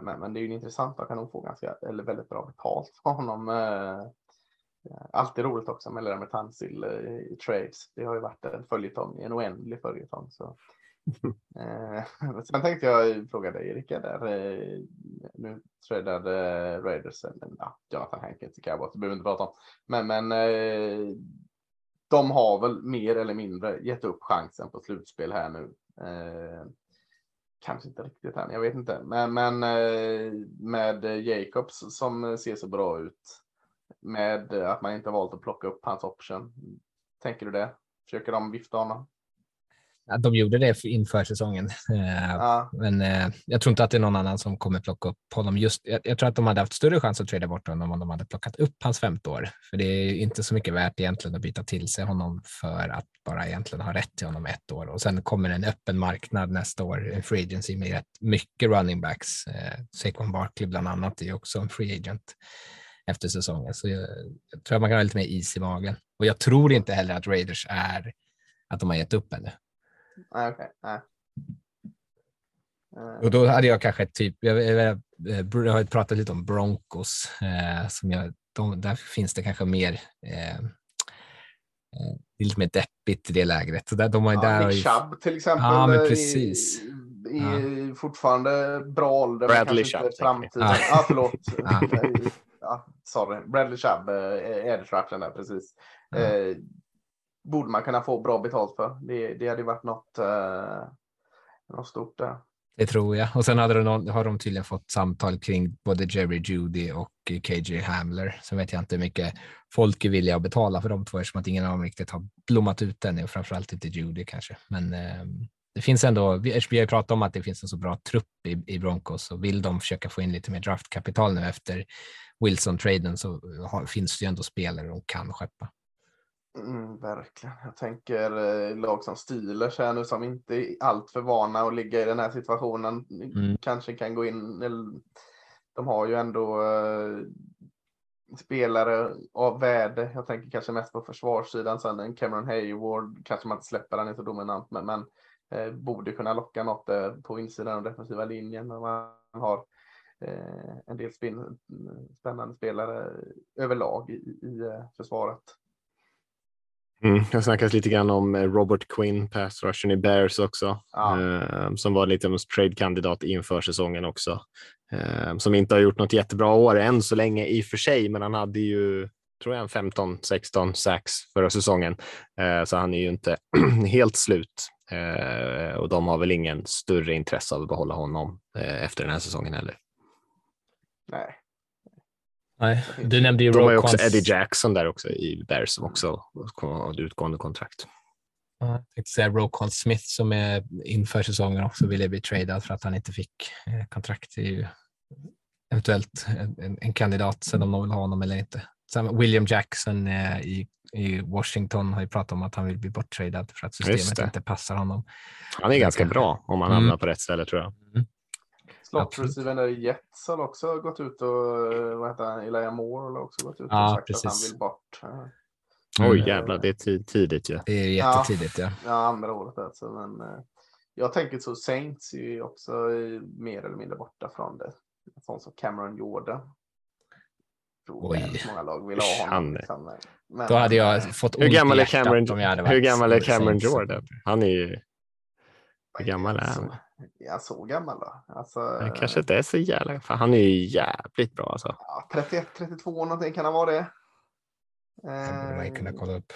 men, men, det är ju intressant. Man kan nog få ganska, eller väldigt bra betalt för honom. Alltid roligt också med Lerame Tansil i trades. Det har ju varit en följetong, en oändlig följetong. Så [laughs] Eh, sen tänkte jag fråga dig Rickard, där, eh, nu tradade Raiders, eller ja, Jonathan Hankins till Cowboys, det behöver vi inte prata om. Men, men eh, de har väl mer eller mindre gett upp chansen på slutspel här nu. Eh, kanske inte riktigt än, jag vet inte. Men, men eh, med Jacobs som ser så bra ut, med att man inte valt att plocka upp hans option. Tänker du det? Försöker de vifta honom? De gjorde det inför säsongen. Eh, ja. Men eh, jag tror inte att det är någon annan som kommer plocka upp honom. Just, jag, jag tror att de hade haft större chans att trada bort honom om de hade plockat upp hans femte år. För det är inte så mycket värt egentligen att byta till sig honom för att bara egentligen ha rätt till honom ett år. Och sen kommer en öppen marknad nästa år, en free agency med rätt mycket running backs. Eh, Saquon Barkley bland annat är också en free agent efter säsongen. Så jag, jag tror att man kan ha lite mer is i magen. Och jag tror inte heller att Raiders är att de har gett upp ännu. Nej, okay. Nej. Och då hade jag kanske typ, jag, jag, jag har pratat lite om Broncos, eh, som jag, de, där finns det kanske mer, eh, eh lite mer deppigt i det lägret. Så där, de har, ja, där Nick Chubb till exempel. Ja, men precis. I, i ja. fortfarande bra ålder. Bradley Chubb. Framtiden. Ja. Ah, förlåt. [laughs] ja. sorry. Bradley Chubb, eh, Edge där, precis. Ja. Eh, borde man kunna få bra betalt för. Det, det hade varit något, eh, något stort där. Det tror jag. Och sen hade de, har de tydligen fått samtal kring både Jerry Judy och KJ Hamler. Så vet jag inte hur mycket folk är villiga att betala för de två eftersom att ingen av dem riktigt har blommat ut än och framförallt inte Judy kanske. Men eh, det finns ändå, vi, vi har pratat om att det finns en så bra trupp i, i Broncos och vill de försöka få in lite mer draftkapital nu efter Wilson-traden så har, finns det ju ändå spelare de kan skeppa. Mm, verkligen. Jag tänker eh, lag som Steelers här nu som inte är alltför vana att ligga i den här situationen. Mm. Kanske kan gå in. De har ju ändå eh, spelare av värde. Jag tänker kanske mest på försvarssidan. Sen en Cameron Hayward kanske man inte släpper, han är så dominant, men, men eh, borde kunna locka något där på insidan av defensiva linjen. Man har eh, en del spin, spännande spelare överlag i, i, i försvaret. Mm, det har snackats lite grann om eh, Robert Quinn, pass rushen i Bears också, Ja. eh, som var lite av en trade-kandidat inför säsongen också. Eh, som inte har gjort något jättebra år än så länge i och för sig, men han hade ju tror jag, 15-16 sacks förra säsongen, eh, så han är ju inte [clears throat] helt slut. Eh, och de har väl ingen större intresse av att behålla honom eh, efter den här säsongen heller. Nej. Nej, du nämnde ju De har ju också Eddie Jackson där också i Bears som också har utgående kontrakt. Ja, Jag tänkte säga Roquan Smith som är inför säsongen också ville bli tradad för att han inte fick eh, kontrakt. Det är ju eventuellt en, en, kandidat sen om de vill ha honom eller inte. Sen William Jackson eh, i, i Washington har ju pratat om att han vill bli borttradad för att systemet inte passar honom. Han är ganska kanske. bra om han Mm. hamnar på rätt ställe tror jag. Slottreceivern där i Jets har också gått ut och, eh, vad heter han, Elijah Moore har också gått ut och Ja, sagt att han precis. vill bort. Eh, Oj Mm. jävlar, det är ti- tidigt ju. Det är Ja. jättetidigt. Ja. Ja, andra året alltså. Men eh, jag tänker så Saints är ju också eh, mer eller mindre borta från det. Sån som Cameron Jordan. Tror Oj. många lag vill ha honom. Liksom. Men, Då hade jag fått Hur gammal är Cameron, hur gammal är. Cameron Jordan? Han är ju, hur gammal är han? Ja, så gammal då? Alltså, Han kanske inte är så jävla, för han är ju jävligt bra alltså. ja, 31, 32 någonting kan han vara det. Det borde man ju kunna Eh, kolla upp.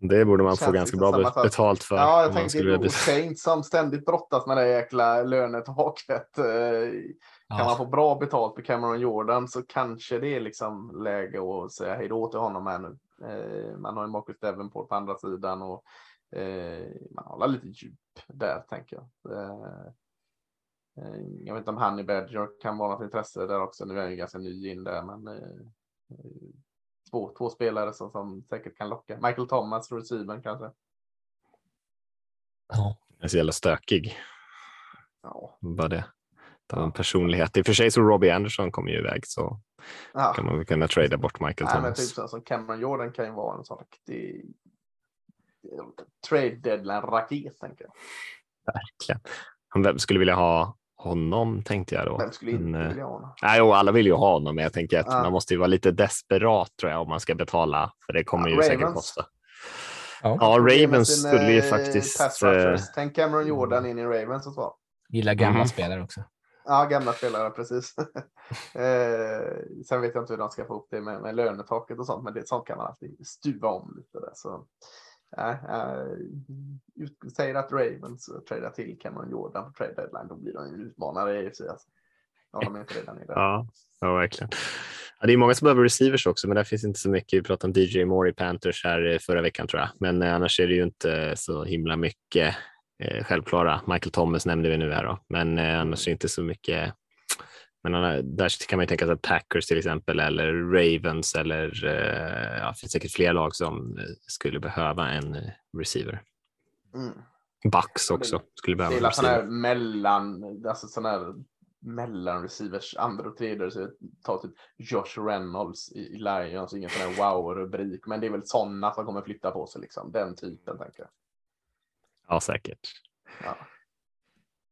Det borde man få ganska bra betalt för. Ja, jag man tänkte bet- Saints som ständigt brottas med det jäkla lönetaket. Eh, Kan man Ja, få bra betalt för Cameron Jordan så kanske det är liksom läge att säga hej då till honom här nu. Eh, Man har ju Marcus Davenport på andra sidan och eh, man har lite djup där tänker jag. Eh, eh, Jag vet inte om Honey Badger kan vara något intresse där också. Nu är jag ju ganska ny in där men eh, eh, två, två spelare som, som säkert kan locka. Michael Thomas, receivern kanske. ja. Han är så jävla stökig. Ja. Bara det. Det har en personlighet. I och för sig så Robbie Anderson kommer ju iväg så Ja. kan man väl kunna trada bort Michael Nej, men typ Thomas. så som Cameron Jordan kan ju vara en sån riktig trade deadline-raket. Verkligen. Han vem skulle vilja ha honom tänkte jag då. Vem skulle inte Men, eh, vilja ha honom? Nej, jo, alla vill ju ha honom, men jag tänker att Ja. man måste ju vara lite desperat tror jag om man ska betala, för det kommer Ja, ju säkert Ravens. kosta. Ja. Ja, Ravens sin, skulle ju eh, faktiskt... eh. Tänk Cameron Jordan in i Ravens och så. Gillar gamla Mhm. spelare också. Ja, gamla spelare, precis. [laughs] eh, sen vet jag inte hur de ska få upp det med, med lönetaket och sånt, men det, sånt kan man alltid stuva om lite. Där, så. Eh, säger att Ravens tradar till Cameron Jordan på trade deadline, då blir de en utmanare i AFC. Alltså. Ja, de är inte redan i det. [laughs] Ja, ja verkligen. Ja, det är många som behöver receivers också, men där finns inte så mycket. Vi pratade om DJ Moore i Panthers här eh, förra veckan tror jag, men eh, annars är det ju inte eh, så himla mycket eh, självklara. Michael Thomas nämnde vi nu här då, men eh, annars är det inte så mycket. Men där kan man ju tänka sig att Packers till exempel eller Ravens eller eh, ja, det finns säkert fler lag som eh, skulle behöva en eh, receiver. Mm. Bucks också skulle behöva väl sådana här mellan, alltså sådana här mellan receivers, andra och tredje. Så ta typ Josh Reynolds i, i Lions, ingen sån här wow-rubrik, men det är väl sådana som kommer flytta på sig liksom. Den typen tänker jag. Ja, säkert. Ja.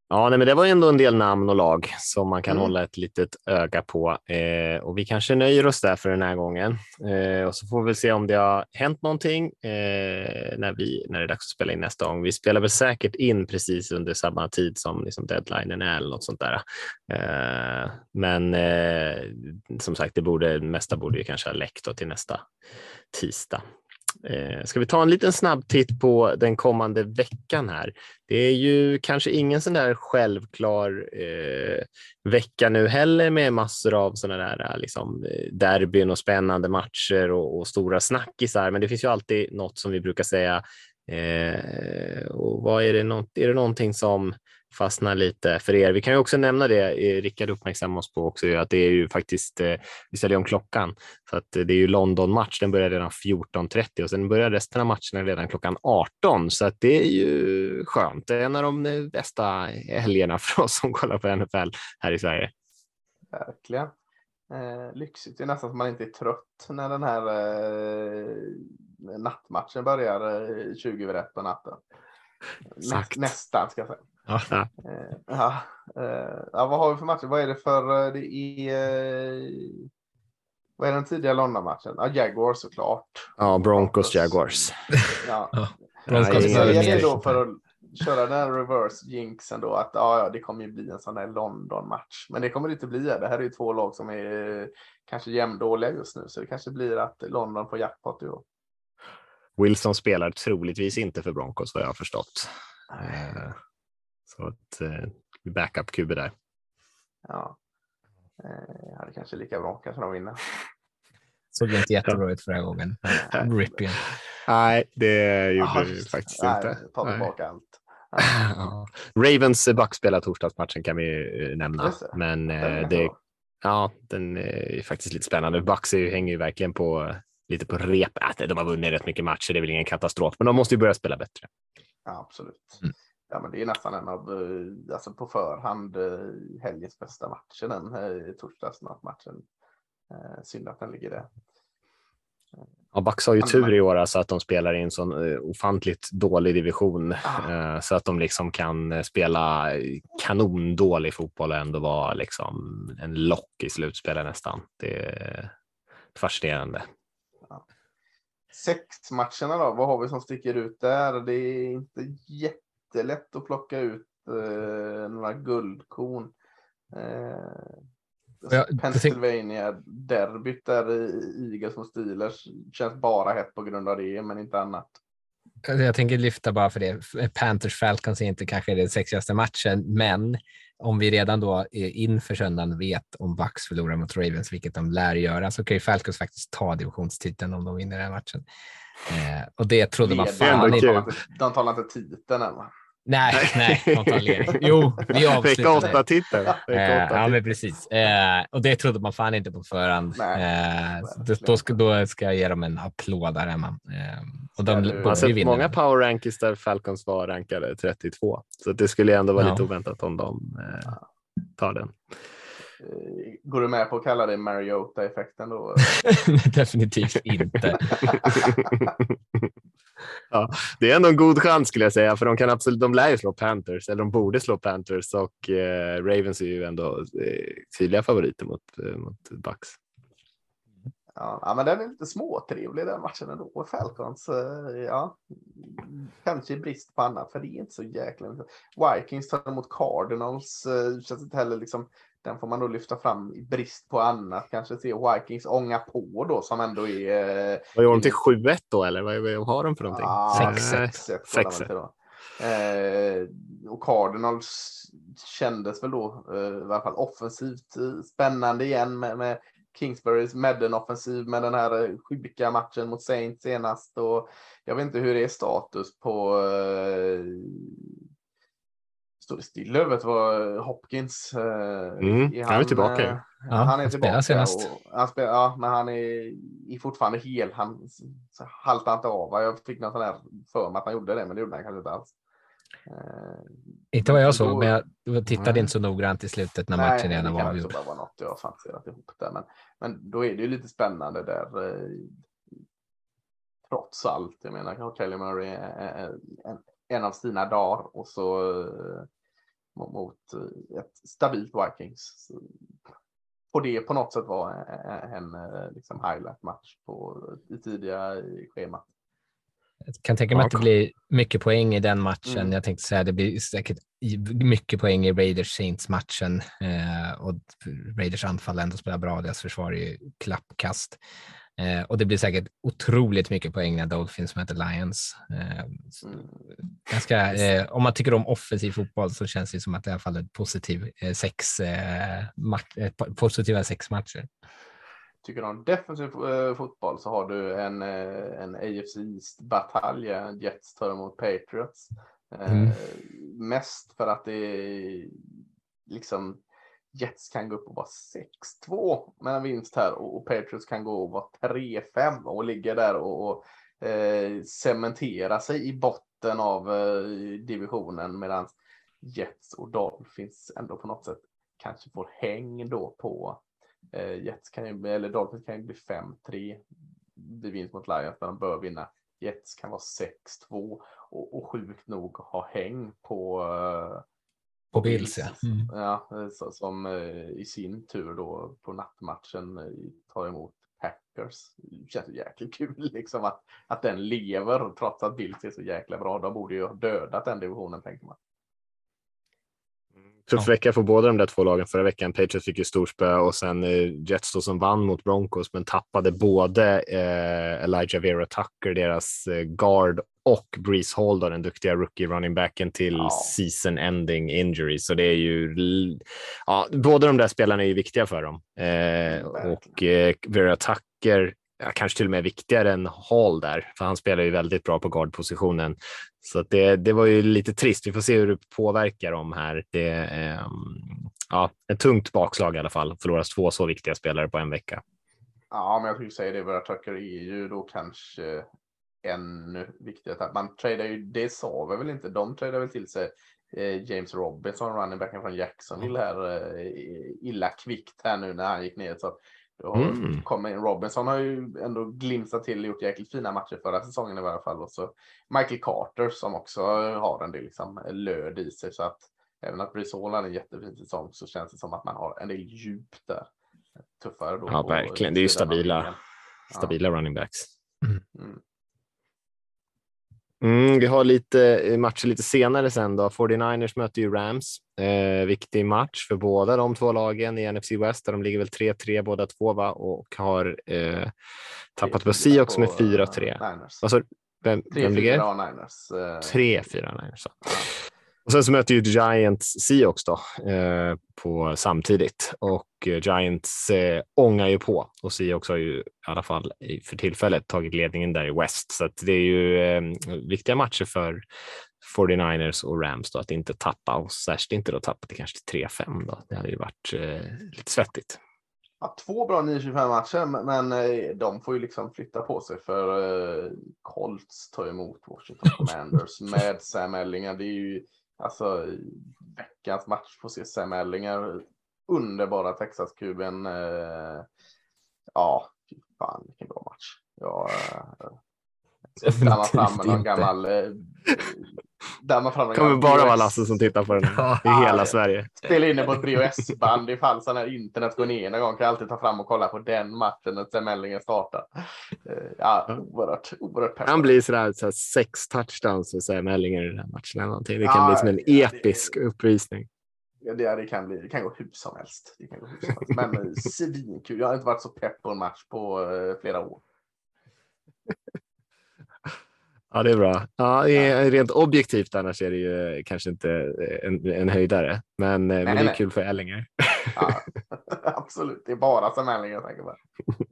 Ja, nej, men det var ju ändå en del namn och lag som man kan Mm. hålla ett litet öga på. Eh, och vi kanske nöjer oss där för den här gången. Eh, och så får vi se om det har hänt någonting eh, när, vi, när det är dags att spela in nästa gång. Vi spelar väl säkert in precis under samma tid som liksom deadlinen är eller något sånt där. Eh, men eh, som sagt, det borde, det mesta borde ju kanske ha läckt till nästa tisdag. Eh, ska vi ta en liten snabb titt på den kommande veckan här? Det är ju kanske ingen sån där självklar eh, vecka nu heller med massor av såna där eh, liksom, eh, derbyn och spännande matcher och, och stora snackisar. Men det finns ju alltid något som vi brukar säga. Eh, och vad är det, något, är det någonting som fastnar lite för er? Vi kan ju också nämna det, eh, Rickard uppmärksammar oss på också, att det är ju faktiskt, eh, vi ställer om klockan, så att eh, det är ju London-match, den börjar redan 14.30 och sen börjar resten av matcherna redan klockan 18, så att det är ju skönt. Det är en av de bästa helgerna för oss som kollar på NFL här i Sverige. Verkligen. Eh, lyxigt. Det är nästan som man inte är trött när den här eh, nattmatchen börjar eh, 20 över ett på natten. Näst, nästan ska jag säga. Ja. Eh, ja, eh, ja, vad har vi för matcher? Vad är det för? eh, Det är Vad är den tidiga London-matchen? Ja, Jaguars såklart. Ja, Broncos Jaguars. Ja. [laughs] Broncos är då för att köra den reverse jinxen då att ja, ja, det kommer ju bli en sån där London-match. Men det kommer det inte bli. Det här är ju två lag som är kanske jämndåliga just nu, så det kanske blir att London får jackpot i år. Wilson spelar troligtvis inte för Broncos vad jag har förstått. Så att eh, backup-QB där. Ja. Eh, hade kanske lika bra, kanske de vinner. Såg inte jättebra ut förra gången. Rip igen. Nej, det gjorde Ah, just- faktiskt nej, inte. Ta Nej. tillbaka allt. [laughs] Ja. Ravens Bucks spelar torsdagsmatchen kan vi eh, nämna. Men Den är eh, det, ja, den är faktiskt lite spännande. Bucks är ju, hänger ju verkligen på lite på rep. Äh, de har vunnit rätt mycket matcher, det är väl ingen katastrof, men de måste ju börja spela bättre. Ja, absolut. Mm. Ja, men det är nästan en av, eh, alltså på förhand, eh, helgens bästa den eh, torsdagsmatchen. Eh, Synd att den ligger där. Ja, Bucks har ju tur i år alltså att de spelar i en sån ofantligt dålig division Ah. så att de liksom kan spela kanondålig fotboll och ändå vara liksom en lock i slutspelet nästan. Det är fascinerande. Sex matcherna då, vad har vi som sticker ut där? Det är inte jättelätt att plocka ut eh, några guldkorn. Eh, Ja, jag tänk- Pennsylvania-derbyt där i Eagles mot Steelers känns bara hett på grund av det, men inte annat. Jag tänker lyfta bara för det. Panthers Falcons är inte kanske den sexigaste matchen, men om vi redan då inför söndagen vet om Bucks förlorar mot Ravens, vilket de lär göra, så kan ju Falcons faktiskt ta divisionstiteln om de vinner den matchen. Eh, och det trodde man fan inte, de talar inte titeln än va? Nej, nej, ledning. Jo, vi Vecka avslutar åtta titel. Eh, ja, men precis. Eh, och det trodde man fan inte på förhand. Nej, Eh, så då, ska, då ska jag ge dem en applåd där hemma. Eh, och de du- Man sett vinna. många power rankings där Falcons var rankade 32, så det skulle ändå vara Ja. lite oväntat om de eh, tar den. Eh, Går du med på att kalla det Mariota-effekten då? [laughs] Definitivt inte. [laughs] ja, det är ändå en god chans skulle jag säga, för de kan absolut, de lär ju slå Panthers, eller de borde slå Panthers och eh, Ravens är ju ändå eh, tydliga favoriter mot, eh, mot Bucks. Ja, men den är lite småtrevlig den matchen ändå. Falcons, eh, ja. Kanske i brist på annat, för det är inte så jäkla mycket. Vikings tar emot Cardinals, eh, känns inte heller liksom, den får man då lyfta fram i brist på annat. Kanske se Vikings ånga på då, som ändå är... eh, Vad gör de till 7-1 då, eller vad, har de för någonting? Ja, 6-1. 6-1 går Sex de ett. väl till då. Eh, och Cardinals kändes väl då eh, i alla fall offensivt eh, spännande igen med, med Kingsburys Madden-offensiv med den här eh, sjuka matchen mot Saints senast. Och jag vet inte hur det är status på eh, Står det still över vad Hopkins? Eh, Mm, han är tillbaka eh, Ja, han är han tillbaka. senast. Och han spel, ja, men han är, är fortfarande hel. Han haltar inte av. Jag fick någon sån här för mig att han gjorde det, men det gjorde han kanske inte alls. Eh, Inte vad jag såg, då- men jag tittade Nej. inte så noggrant i slutet när nej, matchen det redan var avgjord. bara vara något jag fantiserat ihop där. Men, men då är det ju lite spännande där. Eh, trots allt. Jag menar, Kelly Murray är är en, en av sina dagar och så mot- eh, ett stabilt Vikings. Får det på något sätt vara en, en eh, liksom highlight-match på, i tidiga i schemat. Jag kan tänka mig Ja, att det blir mycket poäng i den matchen. Mm. Jag tänkte säga det blir säkert mycket poäng i Raiders Saints matchen eh, och Raiders anfall ändå spelar bra. Deras försvar är ju klappkast. Eh, och det blir säkert otroligt mycket poäng när Dolphins möter Lions. Eh, Mm. ganska, eh, om man tycker om offensiv fotboll så känns det som att det i alla fall är positiv, eh, sex, eh, eh, po- positiva sex matcher. Tycker du om defensiv fotboll så har du en, en AFC East-batalj. eh, Jets tar emot Patriots. Mm. Mest för att det är liksom Jets kan gå upp och vara 6-2 med en vinst här och, och Patriots kan gå och vara 3-5 och ligga där och, och eh, cementera sig i botten av eh, divisionen medan Jets och Dolphins ändå på något sätt kanske får häng då på Eh, Jets kan ju, eller Dolphins kan ju bli 5-3 vid vinst mot Lions, där de bör vinna. Jets kan vara 6-2 och, och sjukt nog ha häng på, eh, på Bills, ja. Mm. ja så, som eh, i sin tur då på nattmatchen eh, tar emot Niners. Det känns jäkligt kul [laughs] liksom att, att den lever trots att Bills är så jäkla bra. De borde ju ha dödat den divisionen tänker man. Tuff vecka för båda de där två lagen förra veckan. Patriots fick ju storspö och sen eh, Jets då som vann mot Broncos men tappade både eh, Elijah Vera Tucker, deras eh, guard och Breeze Hall, då, den duktiga rookie running backen till Ja. season ending injury. Så det är ju, ja, båda de där spelarna är ju viktiga för dem. Eh, och eh, Vera Tucker, ja, kanske till och med viktigare än Hall där, för han spelar ju väldigt bra på guardpositionen. Så att det, det var ju lite trist. Vi får se hur det påverkar dem här. Det är eh, ja, ett tungt bakslag i alla fall. Förloras två så viktiga spelare på en vecka. Ja, men jag skulle säga det. våra Tucker är ju då kanske ännu viktigare. Att Man tradar ju, det sa vi väl inte, de tradar väl till sig eh, James Robinson, running backen från Jacksonville här, eh, illa kvickt här nu när han gick ner. Så har Mm. kommer in. Robinson har ju ändå glimsat till och gjort jäkligt fina matcher förra säsongen i varje fall. Och så Michael Carter som också har en del liksom, löd i sig. Så att även att Breeze Hall hade en jättefin säsong så känns det som att man har en del djup där. Tuffare då. Ja, verkligen. Det är ju stabila. linjen. Ja. Stabila running backs. Mm. Mm, vi har lite eh, matcher lite senare sen då. 49ers möter ju Rams. Eh, viktig match för båda de två lagen i NFC West. Där de ligger väl 3-3 båda två va? och har eh, tappat på Seahawks med 4-3. eh, Niners. Alltså, vem, vem 3-4 ligger? har Niners. eh, 3-4 Niners. så. Och sen så möter ju Giants Seahawks då, eh, på samtidigt och eh, Giants eh, ångar ju på och Seahawks har ju i alla fall för tillfället tagit ledningen där i West. Så att det är ju eh, viktiga matcher för 49ers och Rams då, att inte tappa och särskilt inte då tappa till kanske till 3-5 då. Det hade ju varit eh, lite svettigt. Ja, två bra 9-25 matcher, men- eh, de får ju liksom flytta på sig för Colts tar emot Washington [laughs] Commanders med Sam Ellinger. Det är ju alltså veckans match på se Sam Ellinger. Underbara Texas-kuben. Eh, ja, fy fan vilken bra match. Ja, eh, dammar fram Definitivt någon gammal... Eh, dammar fram någon Det kommer bara vara. Lasse som tittar på den [laughs] i hela Sverige. spela in det på ett BOS-band ifall sådana här internet går ner någon gång. Kan jag alltid ta fram och kolla på den matchen när Semellingen startar. Eh, Ja, oerhört, oerhört Det kan bli sådär, sådär sex touchdowns för Sam Ellinger i den här matchen. Eller någonting. Det kan Ja, bli som en ja, det- episk uppvisning. Ja, det, det, kan bli, det kan gå hur som helst. Det kan gå hur som helst. Men eh, svinkul. Jag har inte varit så pepp på en match på eh, flera år. Ja, det är bra. Ja, rent objektivt annars är det ju kanske inte en, en höjdare, men, men det är nej. kul för Ellinger. Ja, [laughs] [laughs] absolut, det är bara Semellingen jag tänker på. [laughs]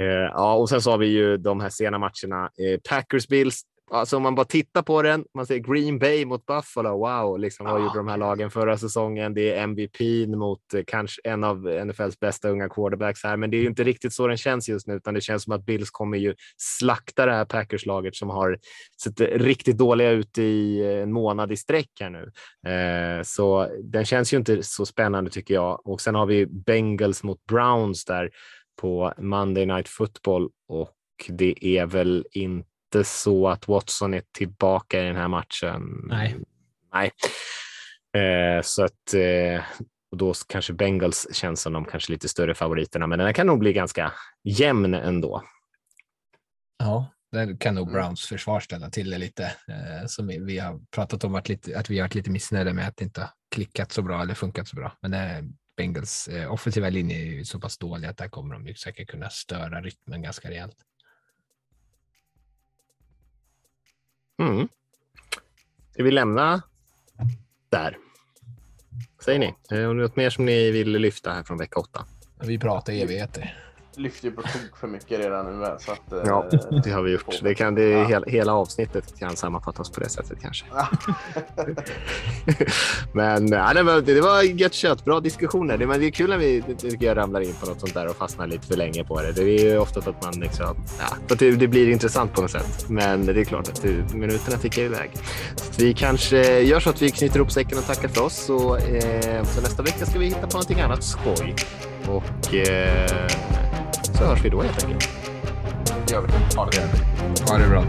Eh, ja, och sen så har vi ju de här sena matcherna. Eh, Packers Bills. Alltså om man bara tittar på den, man ser Green Bay mot Buffalo. Wow, liksom, vad Ja. gjorde de här lagen förra säsongen? Det är MVP mot eh, kanske en av NFLs bästa unga quarterbacks här, men det är ju inte riktigt så den känns just nu, utan det känns som att Bills kommer ju slakta det här Packers-laget som har sett riktigt dåliga ut i eh, en månad i sträck här nu. Eh, så den känns ju inte så spännande tycker jag. Och sen har vi Bengals mot Browns där på Monday Night Football och det är väl inte så att Watson är tillbaka i den här matchen. Nej. Nej. Eh, så att eh, och då kanske Bengals känns som de kanske lite större favoriterna, men den här kan nog bli ganska jämn ändå. Ja, där kan nog Mm. Browns försvar ställa till det lite. Eh, som vi, vi har pratat om att, lite, att vi har varit lite missnöjda med att det inte har klickat så bra eller funkat så bra. Men eh, Bengals eh, offensiva linje är ju så pass dålig att där kommer de ju säkert kunna störa rytmen ganska rejält. Mm. Ska vi lämna där? Säger ni? Eh, har det något mer som ni vill lyfta här från vecka åtta? Vi pratar evigheter. Lyfter ju på tok för mycket redan nu. här, Så att, eh, Ja, det har vi gjort. Det kan, det, Ja. hela, hela avsnittet kan sammanfattas på det sättet kanske. Ja. [laughs] men ja, det, var, det var gött kött. Bra diskussioner. Det, men det är kul när vi tycker jag, ramlar in på något sånt där och fastnar lite för länge på det. Det är ju ofta att man liksom, ja, det, det blir intressant på något sätt. Men det är klart att det, minuterna tickar iväg. Så vi kanske gör så att vi knyter ihop säcken och tackar för oss. Så, eh, så nästa vecka ska vi hitta på någonting annat skoj. Och eh, så hörs vi då helt enkelt. Det gör vi. Ha det. Ha det bra.